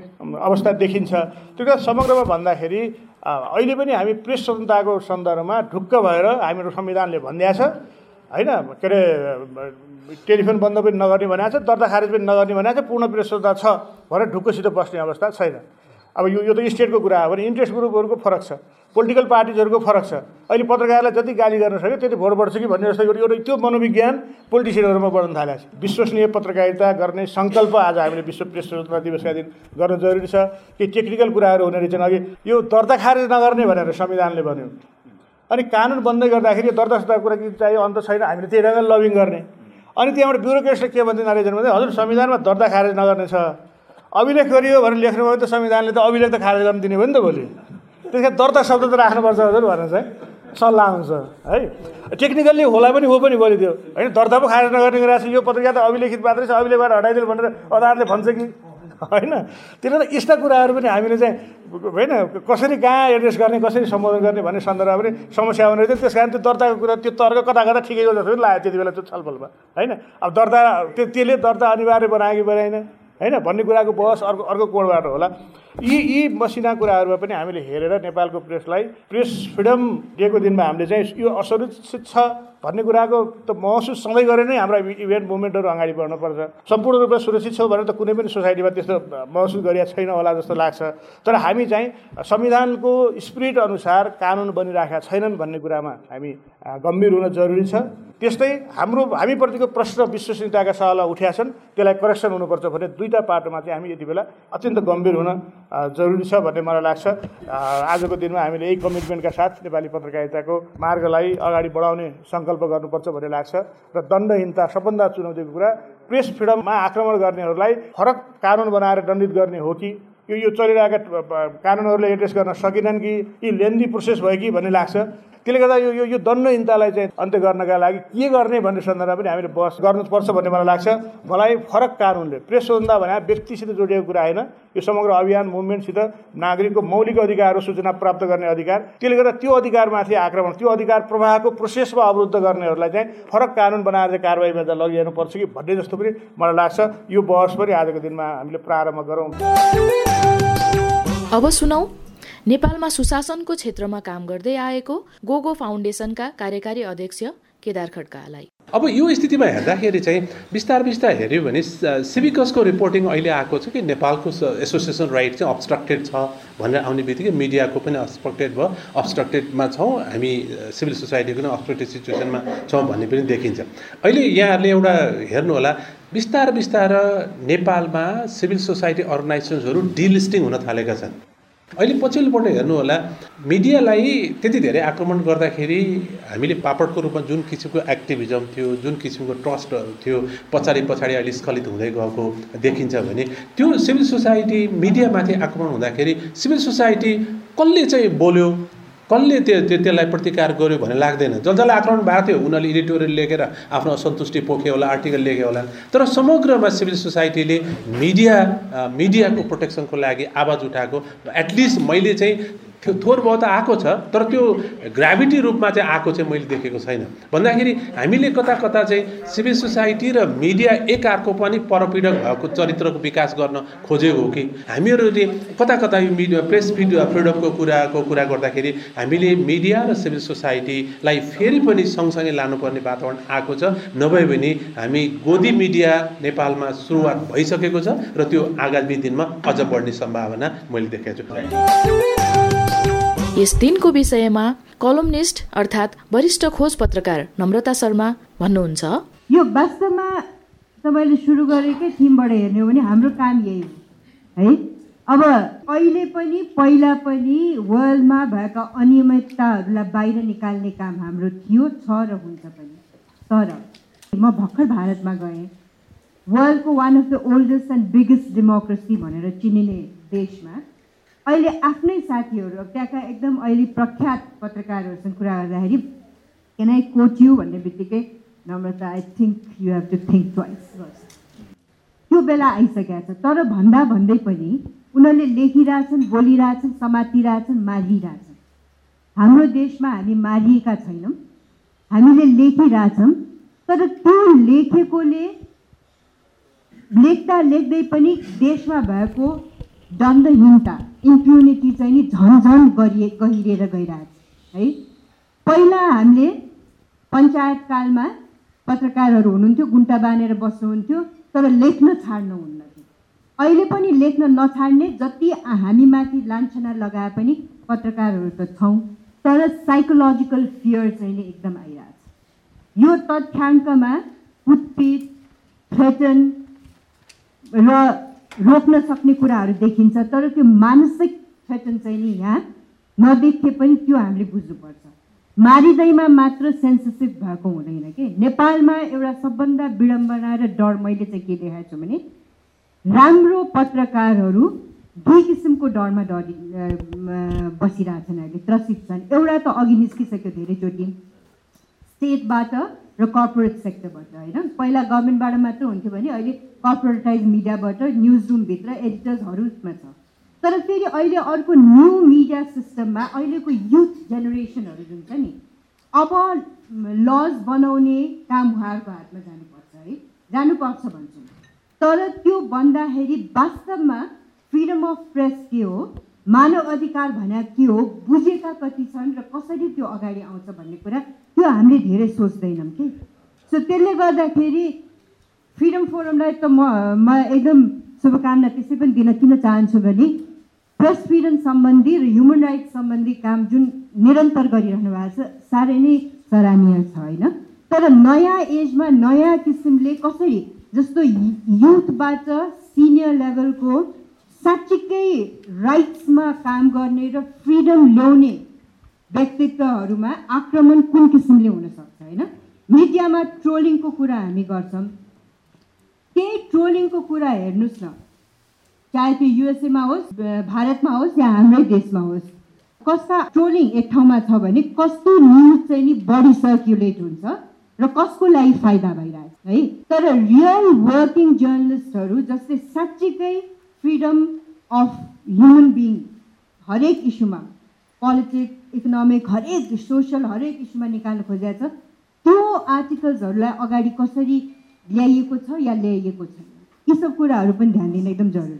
[SPEAKER 6] अवस्था देखिन्छ। त्यो समग्रमा भन्दाखेरि अहिले पनि हामी प्रेस स्वतन्त्रताको सन्दर्भमा ढुक्क भएर हाम्रो संविधानले भनिदिएको छ। होइन के अरे टेलिफोन बन्द पनि नगर्ने भनेको छ दर्ता खारेज पनि नगर्ने भनेको छ पूर्ण प्रेस स्वतन्त्रता छ भनेर ढुक्कसित बस्ने अवस्था छैन। अब यो यो त स्टेटको कुरा हो भने इन्ट्रेस्ट ग्रुपहरूको फरक छ। पोलिटिकल पार्टिजहरूको फरक छ। अहिले पत्रकारलाई जति गाली गर्न सक्यो त्यति भोट बढ्छ कि भन्ने जस्तो एउटा त्यो मनोविज्ञान पोलिटिसियनहरूमा बढ्न थालेको छ। विश्वसनीय पत्रकारिता गर्ने सङ्कल्प आज हामीले विश्व प्रेस स्वतन्त्रता दिवसका दिन गर्न जरुरी छ केही टेक्निकल कुराहरू हुने रहेछन्। अघि यो दर्ता खारेज नगर्ने भनेर संविधानले भन्यो। अनि कानुन बन्दै गर्दाखेरि यो दर्ता कुरा चाहियो अन्त छैन हामीले त्यही ढङ्गले लबिङ गर्ने। अनि त्यहाँबाट ब्युरोक्रेटले के भन्छ रहेछन् भने हजुर संविधानमा दर्ता खारेज नगर्ने छ। अभिलेख गरियो भनेर लेख्नुभयो त संविधानले त अभिलेख त खारेज गर्न दिने भयो नि त भोलि। त्यस दर्ता शब्द त राख्नुपर्छ हजुर भनेर चाहिँ सल्लाह हुन्छ है। टेक्निकल्ली होला पनि हो पनि बोलिदियो होइन दर्ता पो खारेज नगर्ने गरिरहेको छ। यो पत्रिका त अभिलेखित मात्रै छ। अभिलेखबाट हटाइदिनु भनेर अदालतले भन्छ कि? होइन। त्यसले त यस्ता कुराहरू पनि हामीले चाहिँ होइन कसरी कहाँ एड्रेस गर्ने कसरी सम्बोधन गर्ने भन्ने सन्दर्भमा पनि समस्या आउने थियो त्यस कारण त्यो दर्ताको कुरा त्यो तर्क कता कता ठिकैको जस्तो पनि लाग्यो त्यति बेला त्यो छलफलमा। होइन। अब दर्ता त्यो त्यसले दर्ता अनिवार्य बनायो कि बनाएन? होइन? भन्ने कुराको बहस अर्को अर्को कोणबाट होला? यी यी मसिना कुराहरूमा पनि हामीले हेरेर नेपालको प्रेसलाई प्रेस फ्रिडम दिएको दिनमा हामीले चाहिँ यो असुरक्षित छ। भन्ने कुराको त महसुस सधैँ गरेर नै हाम्रा इभेन्ट मुभमेन्टहरू अगाडि बढ्नुपर्छ सम्पूर्ण रूपमा सुरक्षित छौँ भनेर त कुनै पनि सोसाइटीमा त्यस्तो महसुस गरिएको छैन होला जस्तो लाग्छ। तर हामी चाहिँ संविधानको स्पिरिट अनुसार कानुन बनिराखेका छैनन् भन्ने कुरामा हामी गम्भीर हुन जरुरी छ। त्यस्तै हाम्रो हामीप्रतिको प्रश्न विश्वसनीयताका सवाल उठ्या छन्। त्यसलाई करेक्सन हुनुपर्छ भने दुईवटा पाटोमा चाहिँ हामी यति बेला अत्यन्त गम्भीर हुन जरुरी छ भन्ने मलाई लाग्छ। आजको दिनमा हामीले यही कमिटमेन्टका साथ नेपाली पत्रकारिताको मार्गलाई अगाडि बढाउने सङ्कल्प सङ्कल्प गर्नुपर्छ भन्ने लाग्छ र दण्डहीनता सबभन्दा चुनौतीको कुरा प्रेस फ्रिडममा आक्रमण गर्नेहरूलाई फरक कानुन बनाएर दण्डित गर्ने हो कि? यो चलिरहेका कानुनहरूले एड्रेस गर्न सकेनन् कि? यी लेन्दी प्रोसेस भयो कि भन्ने लाग्छ। त्यसले गर्दा यो यो यो दण्डहीनतालाई चाहिँ अन्त्य गर्नका लागि के गर्ने भन्ने सन्दर्भमा पनि हामीले बस गर्नुपर्छ भन्ने मलाई लाग्छ। मलाई फरक कानुनले प्रेस स्वतन्त्रता भने व्यक्तिसित जोडिएको कुरा होइन। यो समग्र अभियान मुभमेन्टसित नागरिकको मौलिक अधिकार सूचना प्राप्त गर्ने अधिकार त्यसले गर्दा त्यो अधिकारमाथि आक्रमण त्यो अधिकार प्रवाहको प्रोसेसमा अवरुद्ध गर्नेहरूलाई चाहिँ फरक कानुन बनाएर चाहिँ कारवाहीमा चाहिँ लगिहाल्नुपर्छ कि भन्ने जस्तो पनि मलाई लाग्छ। यो बहस पनि आजको दिनमा हामीले प्रारम्भ गरौँ।
[SPEAKER 1] अब सुनौ नेपालमा सुशासनको क्षेत्रमा काम गर्दै आएको गोगो फाउन्डेसनका कार्यकारी अध्यक्ष केदार खड्कालाई।
[SPEAKER 7] अब यो स्थितिमा हेर्दाखेरि चाहिँ बिस्तार बिस्तार हेऱ्यो भने सिभिकसको रिपोर्टिङ अहिले आएको छ कि नेपालको एसोसिएसन राइट चाहिँ अब्सट्रक्टेड छ भनेर आउने बित्तिकै मिडियाको पनि अब्सट्रक्टेड भयो। अब्सट्रक्टेडमा छौँ हामी सिभिल सोसाइटीको पनि अब्सट्रक्टेड सिचुएसनमा छौँ भन्ने पनि देखिन्छ। अहिले यहाँहरूले एउटा हेर्नु होला बिस्तार बिस्तार नेपालमा सिभिल सोसाइटी अर्गनाइजेसन्सहरू डिलिस्टिङ हुन थालेका छन्। अहिले पछिल्लोपल्ट हेर्नु होला मिडियालाई त्यति धेरै आक्रमण गर्दाखेरि हामीले पापडको रूपमा जुन किसिमको एक्टिभिजम थियो जुन किसिमको ट्रस्टहरू थियो पछाडि पछाडि अहिले स्खलित हुँदै गएको देखिन्छ भने त्यो सिभिल सोसाइटी मिडियामाथि आक्रमण हुँदाखेरि सिभिल सोसाइटी कसले चाहिँ बोल्यो कसले त्यो त्यो त्यसलाई प्रतिकार गर्यो भन्ने लाग्दैन। जस जसलाई आक्रमण भएको थियो उनीहरूले एडिटोरियल लेखेर आफ्नो असन्तुष्टि पोख्यो होला आर्टिकल लेख्यो होला। तर समग्रमा सिभिल सोसाइटीले मिडिया मिडियाको प्रोटेक्सनको लागि आवाज उठाएको। एटलिस्ट मैले चाहिँ त्यो थोर बहुत आएको छ तर त्यो ग्राभिटी रूपमा चाहिँ आएको चाहिँ मैले देखेको छैन। भन्दाखेरि हामीले कता कता चाहिँ सिभिल सोसाइटी र मिडिया एक अर्को पनि परपीडक भएको चरित्रको विकास गर्न खोजेको हो कि? हामीहरूले कता कता यो मिडिया प्रेस फ्रिडमको कुराको कुरा गर्दाखेरि हामीले मिडिया र सिभिल सोसाइटीलाई फेरि पनि सँगसँगै लानुपर्ने वातावरण आएको छ नभए भने हामी गोदी मिडिया नेपालमा सुरुवात भइसकेको छ र त्यो आगामी दिनमा अझ बढ्ने सम्भावना मैले देखेको छु।
[SPEAKER 1] यस दिनको विषयमा कलमनिस्ट अर्थात् वरिष्ठ खोज पत्रकार नम्रता शर्मा भन्नुहुन्छ।
[SPEAKER 8] यो वास्तवमा तपाईँले सुरु गरेकै थिमबाट हेर्ने हो भने हाम्रो काम यही हो। है? अब अहिले पनि पहिला पनि वर्ल्डमा भएका अनियमितताहरूलाई बाहिर निकाल्ने काम हाम्रो थियो छ र हुन्छ पनि। तर म भर्खर भारतमा गएँ। वर्ल्डको one of the oldest and biggest democracy भनेर चिनिने देशमा अहिले आफ्नै साथीहरू त्यहाँका एकदम अहिले प्रख्यात पत्रकारहरूसँग कुरा गर्दाखेरि केन आई कोच यु भन्ने बित्तिकै Namrata I think you have to think twice त्यो बेला आइसकेको छ। तर भन्दा भन्दै पनि उनीहरूले लेखिरहेछन् बोलिरहेछन् समातिरहेछन् मारिरहेछन्। हाम्रो देशमा हामी मारिएका छैनौँ। हामीले लेखिरहेछौँ तर त्यो लेखेकोले लेख्दा लेख्दै पनि देशमा भएको दण्डहीनता इम्प्युनिटी चाहिँ नि झन्झन गरिए गहिरिएर गइरहेको छ है? पहिला हामीले पञ्चायतकालमा पत्रकारहरू हुनुहुन्थ्यो गुन्टा बाँधेर बस्नुहुन्थ्यो तर लेख्न छाड्नुहुन्न थियो अहिले पनि लेख्न नछाड्ने जति हामीमाथि लान्छना लगाए पनि पत्रकारहरू त छौँ तर साइकोलोजिकल फियर चाहिँ नि एकदम आइरहेको छ यो तथ्याङ्कमा कुटपिट थ्रेटन र रोक्न सक्ने कुराहरू देखिन्छ तर त्यो मानसिक थ्रेटन चाहिँ नि यहाँ नदेखे पनि त्यो हामीले बुझ्नुपर्छ। मारिँदैमा मात्र सेन्सिटिभ भएको हुँदैन कि? नेपालमा एउटा सबभन्दा विडम्बना र डर मैले चाहिँ के देखाएको छु भने राम्रो पत्रकारहरू दुई किसिमको डरमा डरि बसिरहेछन् अहिले त्रसित छन्। एउटा त अघि निस्किसक्यो धेरैचोटि स्टेटबाट र कर्पोरेट सेक्टरबाट होइन? पहिला गभर्मेन्टबाट मात्र हुन्थ्यो भने अहिले कर्पोरेटाइज मिडियाबाट न्युज रुमभित्र एडिटर्सहरूमा छ। तर फेरि अहिले अर्को न्यू मिडिया सिस्टममा अहिलेको युथ जेनेरेसनहरू जुन छ नि अब लज बनाउने काम उहाँहरूको हातमा जानुपर्छ है? जानुपर्छ भन्छौँ तर त्यो भन्दाखेरि वास्तवमा फ्रिडम अफ प्रेस के हो? मानव अधिकार भने के हो? बुझेका कति छन् र कसरी त्यो अगाडि आउँछ भन्ने कुरा त्यो हामीले धेरै सोच्दैनौँ कि। सो त्यसले गर्दाखेरि फ्रिडम फोरमलाई त म म एकदम शुभकामना त्यसै पनि दिन किन चाहन्छु भने प्रेस फ्रिडम सम्बन्धी र ह्युमन राइट्स सम्बन्धी काम जुन निरन्तर गरिरहनु भएको छ साह्रै नै सराहनीय छ होइन? तर नयाँ एजमा नयाँ किसिमले कसरी जस्तो युथबाट सिनियर लेभलको साँच्चीकै राइट्समा काम गर्ने र फ्रिडम ल्याउने व्यक्तित्वहरूमा आक्रमण कुन किसिमले हुनसक्छ होइन? मिडियामा ट्रोलिङको कुरा हामी गर्छौँ। त्यही ट्रोलिङको कुरा हेर्नुहोस् न। चाहे त्यो युएसएमा होस् भारतमा होस् या हाम्रै देशमा होस् कस्ता ट्रोलिङ एक ठाउँमा छ भने कस्तो न्युज चाहिँ नि बढी सर्कुलेट हुन्छ र कसको लागि फाइदा भइरहेछ है? तर रियल वर्किङ जर्नलिस्टहरू जसले साँच्चीकै फ्रिडम अफ ह्युमन बिङ हरेक इस्युमा पोलिटिक्स इकोनोमिक हरेक सोसल हरेक इस्युमा निकाल्नु खोजेको छ त्यो आर्टिकल्सहरूलाई अगाडि कसरी ल्याइएको छ या ल्याइएको छैन? यी सब कुराहरू पनि ध्यान दिन एकदम जरुरी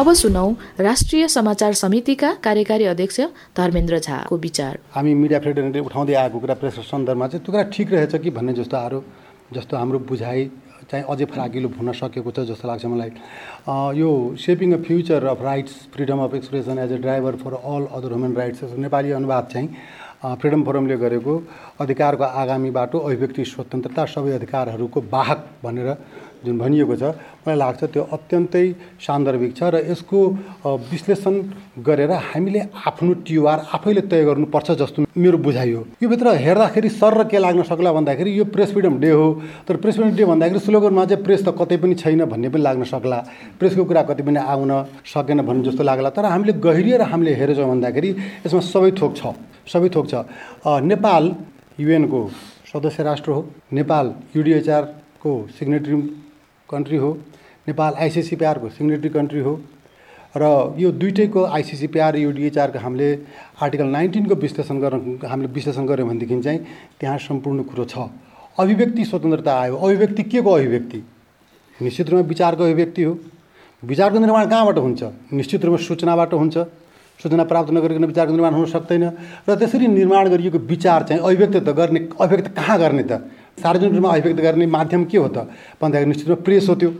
[SPEAKER 1] अब सुनौ राष्ट्रिय समाचार समितिका कार्यकारी अध्यक्ष धर्मेन्द्र झाको विचार।
[SPEAKER 9] हामी मिडिया फ्रिडमले उठाउँदै आएको कुरा प्रेस सन्दर्भमा चाहिँ त्यो कुरा ठिक रहेछ कि भन्ने जस्तो आरोप जस्तो हाम्रो बुझाइ चाहिँ अझै फराकिलो हुन सकेको छ जस्तो लाग्छ मलाई। यो shaping a future of rights freedom of expression as a driver for all other human rights Nepali अनुवाद चाहिँ फ्रिडम फोरमले गरेको। अधिकारको आगामी बाटो अभिव्यक्ति स्वतन्त्रता सबै अधिकारहरूको वाहक भनेर जुन भनिएको छ मलाई लाग्छ त्यो अत्यन्तै सान्दर्भिक छ र यसको विश्लेषण गरेर हामीले आफ्नो टियुआर आफैले तय गर्नुपर्छ जस्तो मेरो बुझाइ हो। योभित्र हेर्दाखेरि सर र के लाग्न सक्ला भन्दाखेरि यो प्रेस फ्रिडम डे हो। तर प्रेस फ्रिडम डे भन्दाखेरि स्लोगनमा चाहिँ प्रेस त कतै पनि छैन भन्ने पनि लाग्न सक्ला। प्रेसको कुरा कतै पनि आउन सकेन भन्ने जस्तो लाग्ला। तर हामीले गहिरिएर हामीले हेरेछौँ भन्दाखेरि यसमा सबै थोक छ। सबै थोक छ। नेपाल युएनको सदस्य राष्ट्र हो। नेपाल युडिएचआरको सिग्नेटरी कन्ट्री हो नेपाल आइसिसिपिआरको सिग्नेटरी कन्ट्री हो र यो दुइटैको आइसिसिपिआर युडिएचआरको हामीले आर्टिकल नाइन्टिनको विश्लेषण गर्न हामीले विश्लेषण गऱ्यौँ भनेदेखि चाहिँ त्यहाँ सम्पूर्ण कुरो छ। अभिव्यक्ति स्वतन्त्रता आयो। अभिव्यक्ति के को अभिव्यक्ति? निश्चित रूपमा विचारको अभिव्यक्ति हो। विचारको निर्माण कहाँबाट हुन्छ? निश्चित रूपमा सूचनाबाट हुन्छ। सूचना प्राप्त नगरिकन विचारको निर्माण हुन सक्दैन। र त्यसरी निर्माण गरिएको विचार चाहिँ अभिव्यक्त त गर्ने अभिव्यक्त कहाँ गर्ने त? सार्वजनिक रूपमा अभिव्यक्त गर्ने माध्यम के हो त? भन्दाखेरि निश्चित रूपमा प्रेस हो त्यो।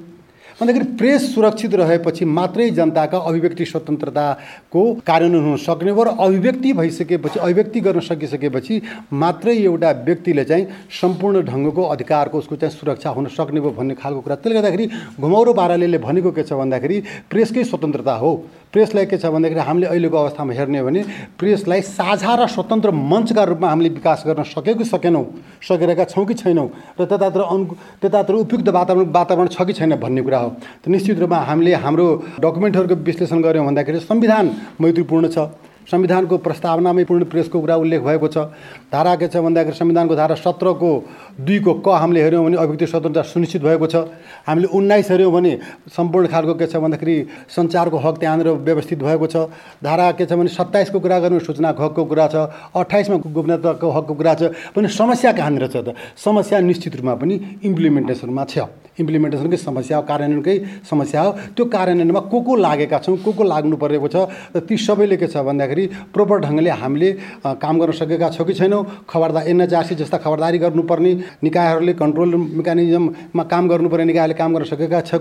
[SPEAKER 9] भन्दाखेरि प्रेस सुरक्षित रहेपछि मात्रै जनताका अभिव्यक्ति स्वतन्त्रताको कार्यान्वयन हुन सक्ने हो र अभिव्यक्ति भइसकेपछि अभिव्यक्ति गर्न सकिसकेपछि मात्रै एउटा व्यक्तिले चाहिँ सम्पूर्ण ढङ्गको अधिकारको उसको चाहिँ सुरक्षा हुन सक्ने भयो भन्ने खालको कुरा। त्यसले गर्दाखेरि घुमाउरो पाराले भनेको के छ भन्दाखेरि प्रेसकै स्वतन्त्रता हो। प्रेसलाई के छ भन्दाखेरि हामीले अहिलेको अवस्थामा हेर्ने हो भने प्रेसलाई साझा र स्वतन्त्र मञ्चका रूपमा हामीले विकास गर्न सकेको सकेनौँ सकिरहेका छौँ कि छैनौँ र त्यतातिर अनु त्यतातिर उपयुक्त वातावरण वातावरण छ कि छैन भन्ने कुरा हो। त निश्चित रूपमा हामीले हाम्रो डकुमेन्टहरूको विश्लेषण गऱ्यौँ भन्दाखेरि संविधान मैत्रीपूर्ण छ। संविधानको प्रस्तावनामै पूर्ण प्रेसको कुरा उल्लेख भएको छ। धारा के छ भन्दाखेरि संविधानको धारा सत्रको दुईको क हामीले हेऱ्यौँ भने अभिव्यक्ति स्वतन्त्रता सुनिश्चित भएको छ। हामीले उन्नाइस हेऱ्यौँ भने सम्पूर्ण खालको के छ भन्दाखेरि सञ्चारको हक त्यहाँनिर व्यवस्थित भएको छ। धारा के छ भने सत्ताइसको कुरा गर्नु सूचनाको हकको कुरा छ। अठाइसमा गोपनीयताको हकको कुरा छ। भने समस्या कहाँनिर छ त? समस्या निश्चित रूपमा पनि इम्प्लिमेन्टेसनमा छ। इम्प्लिमेन्टेसनकै समस्या हो कार्यान्वयनकै समस्या हो। त्यो कार्यान्वयनमा को को लागेका छौँ को को लाग्नु परेको छ? र ती सबैले के छ भन्दाखेरि प्रोपर ढङ्गले हामीले काम गर्न सकेका छौँ कि छैनौँ। खबरदार एनएचआरसी जस्ता खबरदारी गर्नुपर्ने निकायहरूले कन्ट्रोल मेकानिजममा काम गर्नुपर्ने निकायले काम गर्न सकेका छ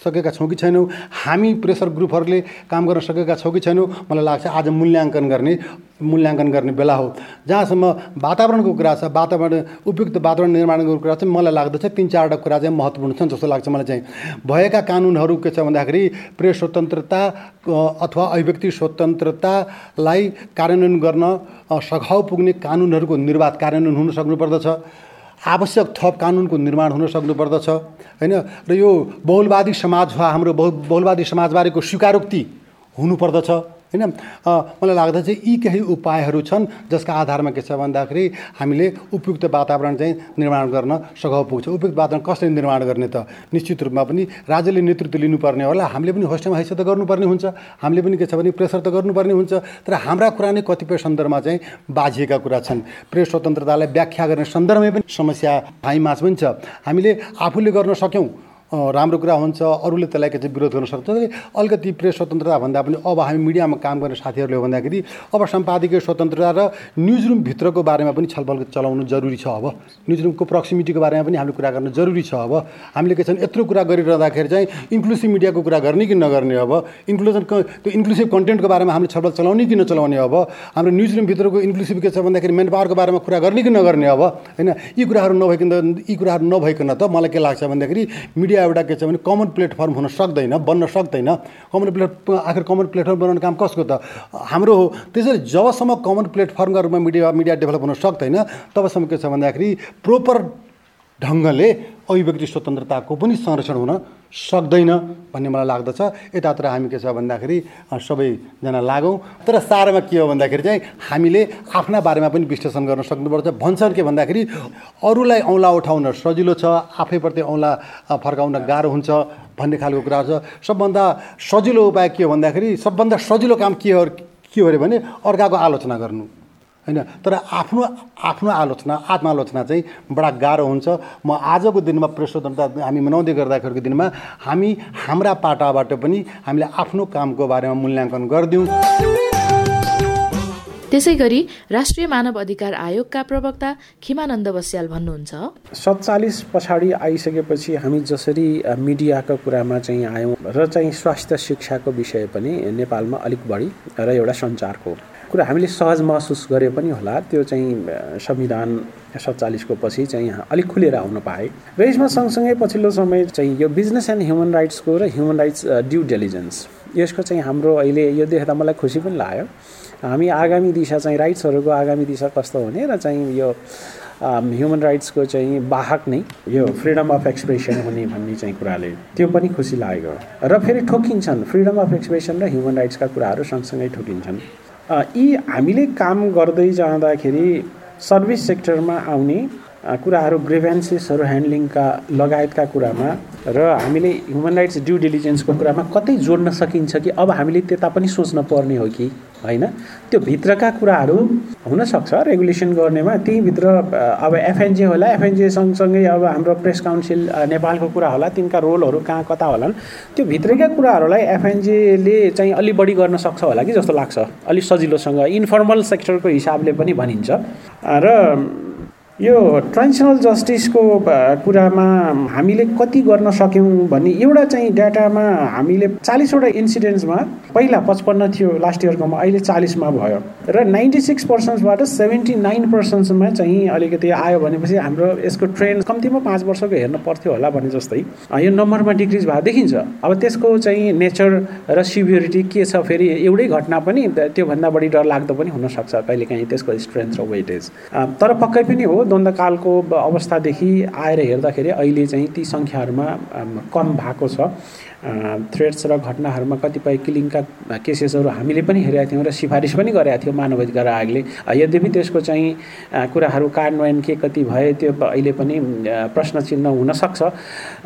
[SPEAKER 9] सकेका छौँ कि छैनौँ। हामी प्रेसर ग्रुपहरूले काम गर्न सकेका छौँ कि छैनौँ। मलाई लाग्छ आज मूल्याङ्कन गर्ने मूल्याङ्कन गर्ने बेला हो। जहाँसम्म वातावरणको कुरा छ वातावरण उपयुक्त वातावरण निर्माण गर्ने कुरा चाहिँ मलाई लाग्दछ तिन चारवटा कुरा चाहिँ महत्त्वपूर्ण छन् जस्तो लाग्छ मलाई चाहिँ। भएका कानुनहरू के छ भन्दाखेरि प्रेस स्वतन्त्रता अथवा अभिव्यक्ति स्वतन्त्रतालाई कार्यान्वयन गर्न सघाउ पुग्ने कानुनहरूको निर्वाध कार्यान्वयन हुन सक्नुपर्दछ। आवश्यक थप कानुनको निर्माण हुन सक्नुपर्दछ होइन? र यो बहुलवादी समाज वा हाम्रो बहु बहुलवादी समाजबारेको स्वीकारोक्ति हुनुपर्दछ। होइन? मलाई लाग्दा चाहिँ यी केही उपायहरू छन् जसका आधारमा के छ भन्दाखेरि हामीले उपयुक्त वातावरण चाहिँ निर्माण गर्न सघाउ पुग्छ। उपयुक्त वातावरण कसरी निर्माण गर्ने त? निश्चित रूपमा पनि राज्यले नेतृत्व लिनुपर्ने होला। हामीले पनि होस्टमा हैसियत त गर्नुपर्ने हुन्छ। हामीले पनि के छ भने प्रेसर त गर्नुपर्ने हुन्छ। तर हाम्रा कुरा नै कतिपय सन्दर्भमा चाहिँ बाझिएका कुरा छन्। प्रेस स्वतन्त्रतालाई व्याख्या गर्ने सन्दर्भमै पनि समस्या हामीमाझ पनि छ। हामीले आफूले गर्न सक्यौँ। राम्रो कुरा हुन्छ अरूले त्यसलाई चाहिँ विरोध गर्न सक्छ। अलिकति प्रेस स्वतन्त्रता भन्दा पनि अब हामी मिडियामा काम गर्ने साथीहरूले भन्दाखेरि अब सम्पादकीय स्वतन्त्रता र न्युज रुमभित्रको बारेमा पनि छलफल चलाउनु जरुरी छ अब। न्युज रुमको प्रक्सिमिटीको बारेमा पनि हामीले कुरा गर्न जरुरी छ अब। हामीले के छन् यत्रो कुरा गरिरहँदाखेरि चाहिँ इन्क्लुसिभ मिडियाको कुरा गर्ने कि नगर्ने अब। इन्क्लुजन त्यो इन्क्लुसिभ कन्टेन्टको बारेमा हामीले छलफल चलाउने कि नचलाउने अब। हाम्रो न्युज रुमभित्रको इन्क्लुसिभ के छ भन्दाखेरि मेन पावरको बारेमा कुरा गर्ने कि नगर्ने अब। होइन यी कुराहरू नभइकन यी कुराहरू नभइकन त मलाई के लाग्छ भन्दाखेरि मिडिया एउटा के छ भने कमन प्लेटफर्म हुन सक्दैन बन्न सक्दैन। कमन प्लेट आखिर कमन प्लेटफर्म बनाउने काम कसको त? हाम्रो हो। त्यसैले जबसम्म कमन प्लेटफर्मका रूपमा मिडिया मिडिया डेभलप हुन सक्दैन तबसम्म के छ भन्दाखेरि प्रोपर ढङ्गले अभिव्यक्ति स्वतन्त्रताको पनि संरक्षण हुन सक्दैन भन्ने मलाई लाग्दछ। यतातिर हामी के छ भन्दाखेरि सबैजना लागौँ। तर सारमा के हो भन्दाखेरि चाहिँ हामीले आफ्ना बारेमा पनि विश्लेषण गर्न सक्नुपर्छ। भन्छन् के भन्दाखेरि अरूलाई औँला उठाउन सजिलो छ आफैप्रति औँला फर्काउन गाह्रो हुन्छ भन्ने खालको कुरा छ। सबभन्दा सजिलो उपाय के हो भन्दाखेरि सबभन्दा सजिलो काम के हो के हो अरे भने अर्काको आलोचना गर्नु। होइन? तर आफ्नो आफ्नो आलोचना आत्मालोचना चाहिँ बडा गाह्रो हुन्छ। म आजको दिनमा प्रेस स्वतन्त्रता हामी मनाउँदै गर्दाखेरिको दिनमा हामी हाम्रा पाटाबाट पनि हामीले आफ्नो कामको बारेमा मूल्याङ्कन गरिदिउँ।
[SPEAKER 1] त्यसै गरी राष्ट्रिय मानव अधिकार आयोगका प्रवक्ता खिमानन्द बस्याल भन्नुहुन्छ।
[SPEAKER 10] सत्तालिस पछाडि आइसकेपछि हामी जसरी मिडियाको कुरामा चाहिँ आयौँ र चाहिँ स्वास्थ्य शिक्षाको विषय पनि नेपालमा अलिक बढी र एउटा सञ्चारको कुरा हामीले सहज महसुस गरे पनि होला। त्यो चाहिँ संविधान सत्तालिसको पछि चाहिँ अलिक खुलेर आउन पाए। र यसमा सँगसँगै पछिल्लो समय चाहिँ यो बिजनेस एन्ड ह्युमन राइट्सको र ह्युमन राइट्स ड्यु डेलिजेन्स यसको चाहिँ हाम्रो अहिले यो देख्दा मलाई खुसी पनि लाग्यो। हामी आगामी दिशा चाहिँ राइट्सहरूको आगामी दिशा कस्तो हुने र चाहिँ यो ह्युमन राइट्सको चाहिँ वाहक नै यो फ्रिडम अफ एक्सप्रेसन हुने भन्ने चाहिँ कुराले त्यो पनि खुसी लागेको र फेरि ठोकिन्छन् फ्रिडम अफ एक्सप्रेसन र ह्युमन राइट्सका कुराहरू सँगसँगै ठोकिन्छन्। यी हामीले काम गर्दै जाँदाखेरि सर्भिस सेक्टरमा आउने कुराहरू ग्रेभेन्सेसहरू ह्यान्डलिङका लगायतका कुरामा र हामीले ह्युमन राइट्स ड्यु डिलिजेन्सको कुरामा कतै जोड्न सकिन्छ कि अब हामीले त्यता पनि सोच्न पर्ने हो कि होइन? त्यो भित्रका कुराहरू हुनसक्छ रेगुलेसन गर्नेमा। त्यहीँभित्र अब एफएनजे होला एफएनजे सँगसँगै अब हाम्रो प्रेस काउन्सिल नेपालको कुरा होला तिनका रोलहरू कहाँ कता होलान्। त्यो भित्रैका कुराहरूलाई एफएनजेले चाहिँ अलिक बढी गर्न सक्छ होला कि जस्तो लाग्छ। अलिक सजिलोसँग इन्फर्मल सेक्टरको हिसाबले पनि भनिन्छ। र यो ट्रान्सनल जस्टिसको कुरामा हामीले कति गर्न सक्यौँ भन्ने एउटा चाहिँ डाटामा हामीले चालिसवटा इन्सिडेन्ट्समा पहिला पचपन्न थियो लास्ट इयरकोमा अहिले चालिसमा भयो र नाइन्टी सिक्स पर्सेन्ट्सबाट सेभेन्टी नाइन पर्सेन्ट्समा चाहिँ अलिकति आयो भनेपछि हाम्रो यसको ट्रेन्ड कम्तीमा पाँच वर्षको हेर्न पर्थ्यो होला भने जस्तै। यो नम्बरमा डिक्रिज भएको देखिन्छ। अब त्यसको चाहिँ नेचर र सिभिरिटी के छ फेरि एउटै घटना पनि त्योभन्दा बढी डर लाग्दो पनि हुनसक्छ कहिलेकाहीँ त्यसको स्ट्रेन्थ र वेटेज तर पक्कै पनि हो द्वन्द्वकालको अवस्थादेखि आएर हेर्दाखेरि अहिले चाहिँ ती सङ्ख्याहरूमा कम भएको छ। थ्रेड्स र घटनाहरूमा कतिपय किलिङका केसेसहरू हामीले पनि हेरेका थियौँ र सिफारिस पनि गरेका थियौँ मानव अधिकार आयोगले यद्यपि त्यसको चाहिँ कुराहरू कार्यान्वयन के कति भए त्यो अहिले पनि प्रश्न चिन्ह हुनसक्छ।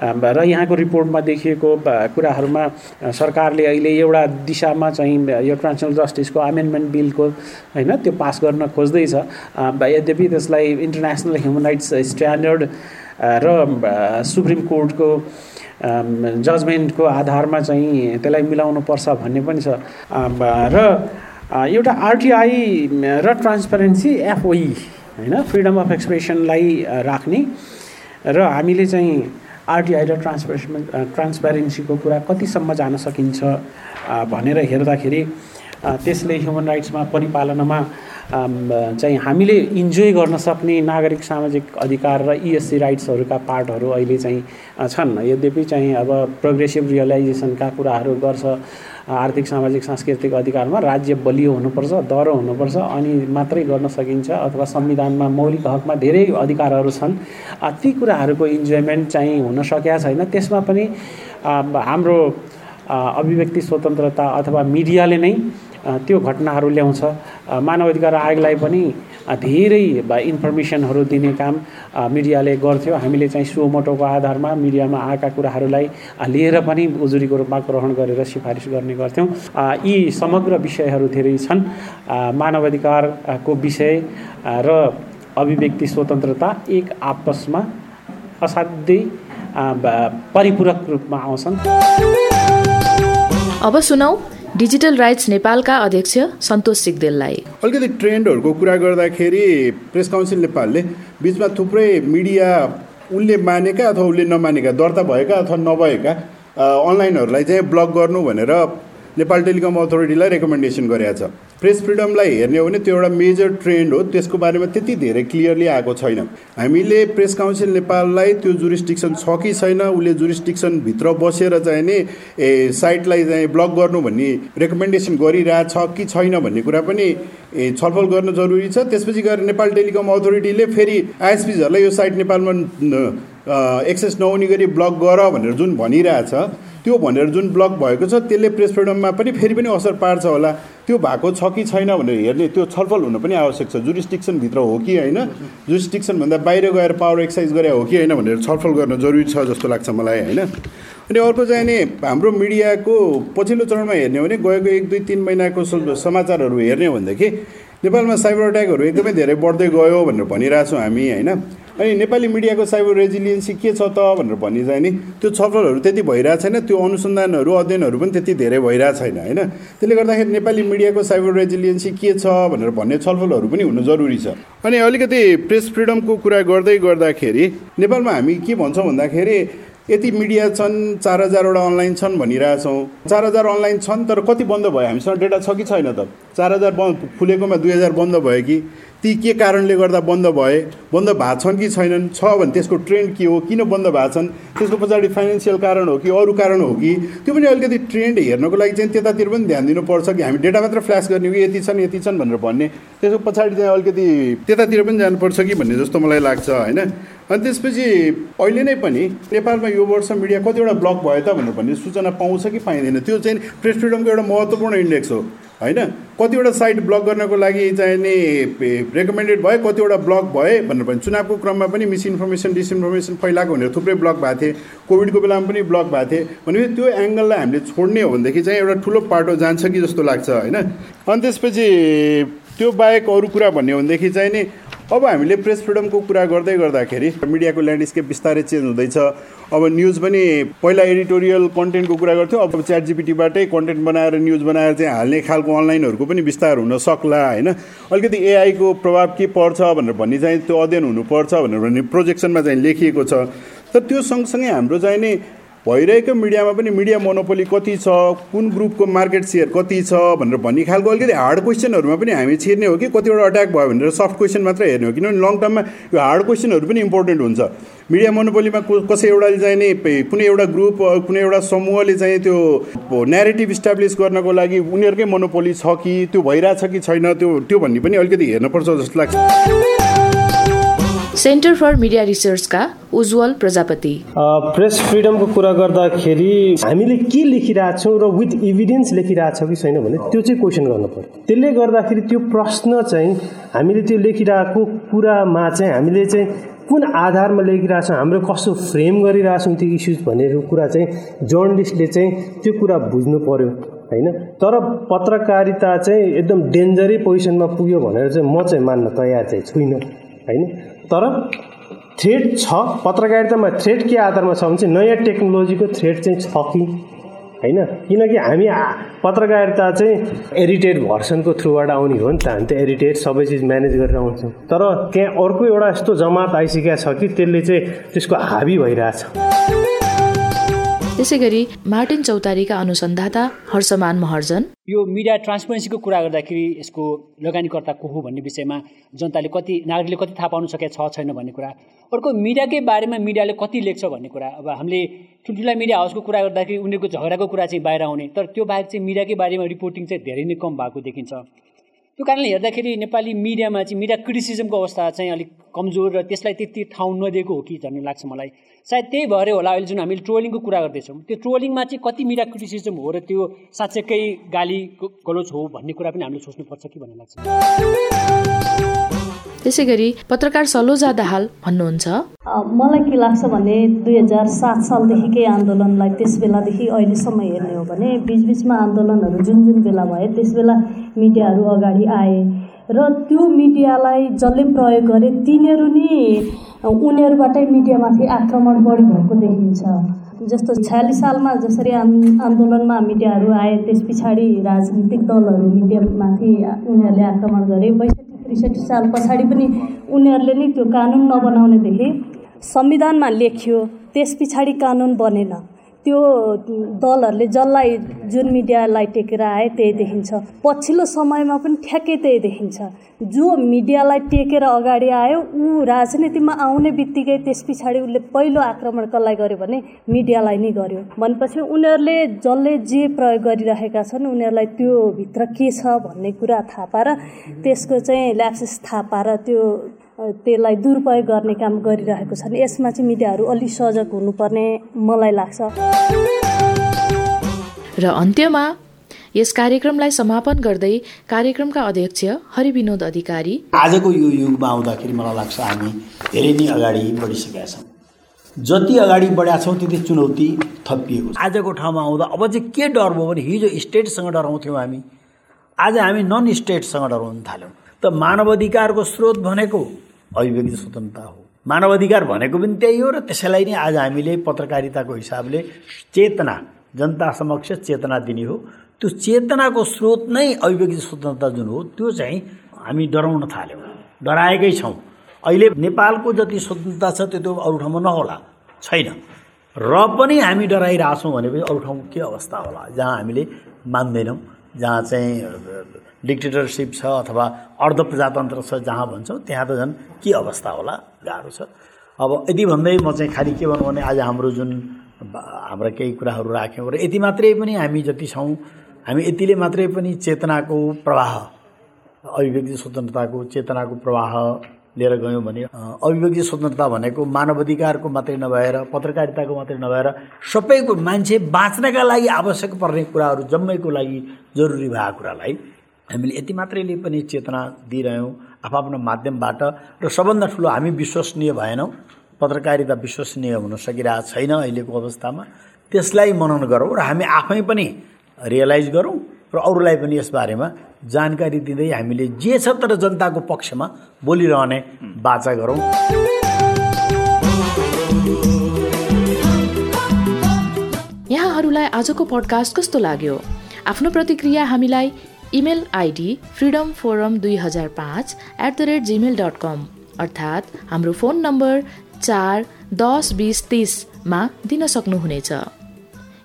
[SPEAKER 10] र यहाँको रिपोर्टमा देखिएको कुराहरूमा सरकारले अहिले एउटा दिशामा चाहिँ यो ट्रान्सनल जस्टिसको अमेन्डमेन्ट बिलको होइन त्यो पास गर्न खोज्दैछ। यद्यपि त्यसलाई इन्टरनेसनल ह्युमन राइट्स स्ट्यान्डर्ड र सुप्रिम कोर्टको जजमेन्टको आधारमा चाहिँ त्यसलाई मिलाउनु पर्छ भन्ने पनि छ। र एउटा आरटिआई र ट्रान्सपेरेन्सी एफओई होइन फ्रिडम अफ एक्सप्रेसनलाई राख्ने। र हामीले चाहिँ आरटिआई र ट्रान्सपेरेसन ट्रान्सपेरेन्सीको कुरा कतिसम्म जान सकिन्छ भनेर हेर्दाखेरि त्यसले ह्युमन राइट्समा परिपालनमा चाहिँ हामीले इन्जोय गर्न सक्ने नागरिक सामाजिक अधिकार र इएससी राइट्सहरूका पार्टहरू अहिले चाहिँ छन्। यद्यपि चाहिँ अब प्रोग्रेसिभ रियलाइजेसनका कुराहरू गर्छ आर्थिक सामाजिक सांस्कृतिक अधिकारमा राज्य बलियो हुनुपर्छ दह्रो हुनुपर्छ अनि मात्रै गर्न सकिन्छ अथवा संविधानमा मौलिक हकमा धेरै अधिकारहरू छन्। ती कुराहरूको इन्जोयमेन्ट चाहिँ हुन सकेका छैन। त्यसमा पनि हाम्रो अभिव्यक्ति स्वतन्त्रता अथवा मिडियाले नै त्यो घटनाहरू ल्याउँछ। मानव अधिकार आयोगलाई पनि धेरै इन्फर्मेसनहरू दिने काम मिडियाले गर्थ्यो। हामीले चाहिँ सुमोटोको आधारमा मिडियामा आएका कुराहरूलाई लिएर पनि उजुरीको रूपमा ग्रहण गरेर सिफारिस गर्ने गर्थ्यौँ। यी समग्र विषयहरू धेरै छन्। मानव अधिकारको विषय र अभिव्यक्ति स्वतन्त्रता एक आपसमा असाध्यै परिपूरक रूपमा आउँछन्।
[SPEAKER 1] अब सुनौ डिजिटल राइट्स नेपालका अध्यक्ष सन्तोष सिगदेललाई।
[SPEAKER 11] अलिकति ट्रेन्डहरूको कुरा गर्दाखेरि प्रेस काउन्सिल नेपालले बिचमा थुप्रै मिडिया उसले मानेका अथवा उसले नमानेका दर्ता भएका अथवा नभएका अनलाइनहरूलाई चाहिँ ब्लक गर्नु भनेर नेपाल टेलिकम अथोरिटीलाई रेकमेन्डेसन गरेको छ। प्रेस फ्रिडमलाई हेर्ने हो भने त्यो एउटा मेजर ट्रेन्ड हो त्यसको बारेमा त्यति धेरै क्लियरली आएको छैन। हामीले प्रेस काउन्सिल नेपाललाई त्यो जुरिस्टिक्सन छ कि छैन उसले जुरिस्टिक्सनभित्र बसेर चाहिँ नि ए साइटलाई चाहिँ ब्लक गर्नु भन्ने रेकमेन्डेसन गरिरहेछ कि छैन भन्ने कुरा पनि छलफल गर्न जरुरी छ। त्यसपछि गएर नेपाल टेलिकम अथोरिटीले फेरि आइएसपिजहरूलाई यो साइट नेपालमा एक्सेस नहुने गरी ब्लक गर भनेर जुन भनिरहेछ त्यो भनेर जुन ब्लक भएको छ त्यसले प्रेस फ्रिडममा पनि फेरि पनि असर पार्छ होला। त्यो भएको छ कि छैन भनेर हेर्ने त्यो छलफल हुन पनि आवश्यक छ। जुरिस्टिक्सनभित्र हो कि होइन? जुरिस्टिक्सनभन्दा बाहिर गएर पावर एक्सर्साइज गरे हो कि होइन भनेर छलफल गर्न जरुरी छ जस्तो लाग्छ मलाई होइन? अनि अर्को चाहिँ नि हाम्रो मिडियाको पछिल्लो चरणमा हेर्ने हो भने गएको एक दुई तिन महिनाको समाचारहरू हेर्ने हो भनेदेखि नेपालमा साइबर अट्याकहरू एकदमै धेरै बढ्दै गयो भनेर भनिरहेछौँ हामी होइन? अनि नेपाली मिडियाको साइबर रेजिलियन्सी के छ त भनेर भनी चाहिँ नि त्यो छलफलहरू त्यति भइरहेको छैन त्यो अनुसन्धानहरू अध्ययनहरू पनि त्यति धेरै भइरहेको छैन होइन? त्यसले गर्दाखेरि नेपाली मिडियाको साइबर रेजिलियन्सी के छ भनेर भन्ने छलफलहरू पनि हुनु जरुरी छ। अनि अलिकति प्रेस फ्रिडमको कुरा गर्दै गर्दाखेरि नेपालमा हामी के भन्छौँ भन्दाखेरि यति मिडिया छन् चार हजारवटा अनलाइन छन् भनिरहेछौँ। चार हजार अनलाइन छन् तर कति बन्द भयो? हामीसँग डेटा छ कि छैन त? चार हजार बन्द खुलेकोमा दुई हजार बन्द भयो कि? ती के कारणले गर्दा बन्द भए? बन्द भएको छन् कि छैनन्? छ भने त्यसको ट्रेन्ड के हो? किन बन्द भएको छन्? त्यसको पछाडि फाइनेन्सियल कारण हो कि अरू कारण हो कि? त्यो पनि अलिकति ट्रेन्ड हेर्नको लागि चाहिँ त्यतातिर पनि ध्यान दिनुपर्छ कि हामी डेटा मात्र फ्ल्यास गर्ने कि यति छन् यति छन् भनेर भन्ने। त्यसको पछाडि चाहिँ अलिकति त्यतातिर पनि जानुपर्छ कि भन्ने जस्तो मलाई लाग्छ होइन? अनि त्यसपछि अहिले नै पनि नेपालमा यो वर्ष मिडिया कतिवटा ब्लक भयो त भनेर भन्ने सूचना पाउँछ कि पाइँदैन? त्यो चाहिँ प्रेस फ्रिडमको एउटा महत्त्वपूर्ण इन्डेक्स हो। होइन? कतिवटा साइट ब्लक गर्नको लागि चाहिँ नि रेकमेन्डेड भयो कतिवटा ब्लक भए भनेर भने चुनावको क्रममा पनि मिसइन्फर्मेसन डिसइन्फर्मेसन फैलाएको भनेर थुप्रै ब्लक भएको थिए। कोभिडको बेलामा पनि ब्लक भएको थिए। भनेपछि त्यो एङ्गललाई हामीले छोड्ने हो भनेदेखि चाहिँ एउटा ठुलो पाटो जान्छ कि जस्तो लाग्छ होइन? अनि त्यसपछि त्यो बाहेक अरू कुरा भन्यो भनेदेखि चाहिँ नि अब हामीले प्रेस फ्रिडमको कुरा गर्दै गर्दाखेरि मिडियाको ल्यान्डस्केप बिस्तारै चेन्ज हुँदैछ। अब न्युज पनि पहिला एडिटोरियल कन्टेन्टको कुरा गर्थ्यो अब च्याट जिपिटीबाटै कन्टेन्ट बनाएर न्युज बनाएर चाहिँ हाल्ने खालको अनलाइनहरूको पनि विस्तार हुन सक्ला होइन? अलिकति एआईको प्रभाव के पर्छ भनेर भन्ने चाहिँ त्यो अध्ययन हुनुपर्छ भनेर भन्ने प्रोजेक्सनमा चाहिँ लेखिएको छ। तर त्यो सँगसँगै हाम्रो चाहिँ नि भइरहेको मिडियामा पनि मिडिया मोनोपोली कति छ कुन ग्रुपको मार्केट सेयर कति छ भनेर भन्ने खालको अलिकति हार्ड क्वेसनहरूमा पनि हामी छिर्ने हो कि कतिवटा अट्याक भयो भनेर सफ्ट क्वेसन मात्रै हेर्ने हो। किनभने लङ टर्ममा यो हार्ड क्वेसनहरू पनि इम्पोर्टेन्ट हुन्छ। मिडिया मोनोपोलीमा कसै एउटाले चाहिँ नि कुनै एउटा ग्रुप कुनै एउटा समूहले चाहिँ त्यो नेरेटिभ इस्टाब्लिस गर्नको लागि उनीहरूकै मोनोपोली छ कि त्यो भइरहेछ कि छैन त्यो त्यो भन्ने पनि अलिकति हेर्नुपर्छ जस्तो लाग्छ।
[SPEAKER 1] सेन्टर फर मिडिया रिसर्चका उज्जवल प्रजापति
[SPEAKER 12] प्रेस फ्रिडमको कुरा गर्दाखेरि हामीले के लेखिरहेछौँ र विथ इभिडेन्स लेखिरहेछौँ कि छैन भने त्यो चाहिँ क्वेसन गर्नु पर्यो त्यसले गर्दाखेरि त्यो प्रश्न चाहिँ हामीले त्यो लेखिरहेको कुरामा चाहिँ हामीले चाहिँ कुन आधारमा लेखिरहेछौँ हाम्रो कस्तो फ्रेम गरिरहेछौँ त्यो इस्युज भनेको कुरा चाहिँ जर्नलिस्टले चाहिँ त्यो कुरा बुझ्नु पर्यो होइन? तर पत्रकारिता चाहिँ एकदम डेन्जरै पोजिसनमा पुग्यो भनेर चाहिँ म चाहिँ मान्न तयार चाहिँ छुइनँ होइन? तर थ्रेड छ पत्रकारितामा थ्रेड के आधारमा छ भने चाहिँ नयाँ टेक्नोलोजीको थ्रेड चाहिँ छ कि? होइन? किनकि हामी पत्रकारिता चाहिँ एडिटेड भर्सनको थ्रुबाट आउने हो नि त। हामी त एडिटेड सबै चिज म्यानेज गरेर आउँछौँ। तर त्यहाँ अर्को एउटा यस्तो जमात आइसकेको छ कि त्यसले चाहिँ त्यसको हाबी भइरहेछ।
[SPEAKER 1] त्यसै गरी मार्टिन चौतारीका अनुसन्धाता हर्षमान महर्जन।
[SPEAKER 13] यो मिडिया ट्रान्सपेरेन्सीको कुरा गर्दाखेरि यसको लगानीकर्ता को हो भन्ने विषयमा जनताले कति नागरिकले कति थाहा पाउनु सकेका छ छैन भन्ने कुरा। अर्को मिडियाकै बारेमा मिडियाले कति लेख्छ भन्ने कुरा। अब हामीले ठुल्ठुला मिडिया हाउसको कुरा गर्दाखेरि उनीहरूको झगडाको कुरा चाहिँ बाहिर आउने। तर त्यो बाहेक चाहिँ मिडियाकै बारेमा रिपोर्टिङ चाहिँ धेरै नै कम भएको देखिन्छ। त्यो कारणले हेर्दाखेरि नेपाली मिडियामा चाहिँ मिडिया क्रिटिसिजमको अवस्था चाहिँ अलिक कमजोर र त्यसलाई त्यति ठाउँ नदिएको हो कि भन्ने लाग्छ मलाई। सायद त्यही भएर होला अहिले जुन हामीले ट्रोलिङको कुरा गर्दैछौँ। त्यो ट्रोलिङमा चाहिँ कति मिडिया क्रिटिसिजम हो र त्यो साँच्चैकै गाली गलोच हो भन्ने कुरा पनि हामीले सोच्नुपर्छ कि भन्ने लाग्छ।
[SPEAKER 1] त्यसै गरी पत्रकार सलोजा दाहाल भन्नुहुन्छ
[SPEAKER 14] मलाई के लाग्छ भने दुई हजार सात सालदेखिकै आन्दोलनलाई त्यस बेलादेखि अहिलेसम्म हेर्ने हो भने बिचबिचमा आन्दोलनहरू जुन जुन बेला भए त्यस बेला मिडियाहरू अगाडि आए। र त्यो मिडियालाई जसले प्रयोग गरे तिनीहरू नि उनीहरूबाटै मिडियामाथि आक्रमण बढी भएको देखिन्छ। जस्तो छयालिस सालमा जसरी आन्दोलनमा मिडियाहरू आए त्यस पछाडि राजनीतिक दलहरू मिडियामाथि उनीहरूले आक्रमण गरे। बैसठी त्रिसठी साल पछाडि पनि उनीहरूले नै त्यो कानुन नबनाउनेदेखि संविधानमा लेखियो त्यस पछाडि कानुन बनेन। त्यो दलहरूले जसलाई जुन मिडियालाई टेकेर आए त्यही देखिन्छ। पछिल्लो समयमा पनि ठ्याक्कै त्यही देखिन्छ। जो मिडियालाई टेकेर अगाडि आयो ऊ राजनीतिमा आउने बित्तिकै त्यस पछाडि उसले पहिलो आक्रमण कसलाई गर्यो भने मिडियालाई नै गर्यो। भनेपछि उनीहरूले जसले जे प्रयोग गरिरहेका छन् उनीहरूलाई त्यो भित्र के छ भन्ने कुरा थाहा पाएर त्यसको चाहिँ ल्याप्सेस थाहा पाएर त्यो त्यसलाई दुरुपयोग गर्ने काम गरिरहेको छन्। यसमा चाहिँ मिडियाहरू अलिक सजग हुनुपर्ने मलाई लाग्छ।
[SPEAKER 1] र अन्त्यमा यस कार्यक्रमलाई समापन गर्दै कार्यक्रमका अध्यक्ष हरिविनोद अधिकारी।
[SPEAKER 15] आजको यो युगमा आउँदाखेरि मलाई लाग्छ हामी धेरै नै अगाडि बढिसकेका छौँ। जति अगाडि बढाएको छौँ त्यति चुनौती थपिएको छ। आजको ठाउँमा आउँदा अब चाहिँ के डर भयो भने हिजो स्टेटसँग डराउँथ्यौँ हामी। आज हामी नन स्टेटसँग डराउन थाल्यौँ। त मानव अधिकारको स्रोत भनेको अभिव्यक्ति स्वतन्त्रता हो। मानव अधिकार भनेको पनि त्यही हो र त्यसैलाई नै आज हामीले पत्रकारिताको हिसाबले चेतना जनता समक्ष चेतना दिने हो। त्यो चेतनाको स्रोत नै अभिव्यक्ति स्वतन्त्रता जुन हो त्यो चाहिँ हामी डराउन थाल्यौँ। डराएकै छौँ। अहिले नेपालको जति स्वतन्त्रता छ त्यो त्यो अरू ठाउँमा नहोला। छैन। र पनि हामी डराइरहेछौँ भनेपछि अरू ठाउँ के अवस्था होला जहाँ हामीले मान्दैनौँ जहाँ चाहिँ डिक्टेटरसिप छ अथवा अर्ध प्रजातन्त्र छ जहाँ भन्छौँ त्यहाँ त झन् के अवस्था होला? गाह्रो छ। अब यति भन्दै म चाहिँ खालि के भनौँ भने आज हाम्रो जुन हाम्रा केही कुराहरू राख्यौँ र यति मात्रै पनि हामी जति छौँ हामी यतिले मात्रै पनि चेतनाको प्रवाह अभिव्यक्ति स्वतन्त्रताको चेतनाको प्रवाह लिएर गयौँ भने अभिव्यक्ति स्वतन्त्रता भनेको मानव अधिकारको मात्रै नभएर पत्रकारिताको मात्रै नभएर सबैको मान्छे बाँच्नका लागि आवश्यक पर्ने कुराहरू जम्मैको लागि जरुरी भएको कुरालाई हामीले यति मात्रैले पनि चेतना दिइरह्यौँ आफ्नो माध्यमबाट र सबभन्दा ठुलो हामी विश्वसनीय भएनौँ पत्रकारिता विश्वसनीय हुन सकिरहेको छैन अहिलेको अवस्थामा। त्यसलाई मनन गरौँ र हामी आफै पनि रियलाइज गरौँ र अरूलाई पनि यसबारेमा जानकारी दिँदै हामीले जे छ तर जनताको पक्षमा बोलिरहने बाचा गरौँ।
[SPEAKER 1] यहाँहरूलाई आजको पडकास्ट कस्तो लाग्यो? आफ्नो प्रतिक्रिया हामीलाई इमेल आइडी फ्रिडम फोरम दुई हजार पाँच at the rate Gmail dot com अर्थात् हाम्रो फोन नम्बर चार दस बिस तिसमा दिन सक्नुहुनेछ।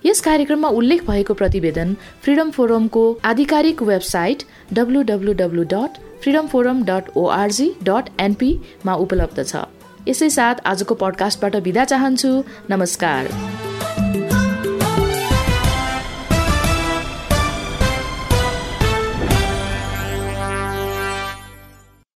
[SPEAKER 1] यस कार्यक्रममा उल्लेख भएको प्रतिवेदन फ्रिडम फोरमको आधिकारिक website W dot freedom forum dot ORG dot एनपीमा उपलब्ध छ। यसै साथ आजको पडकास्टबाट बिदा चाहन्छु। नमस्कार।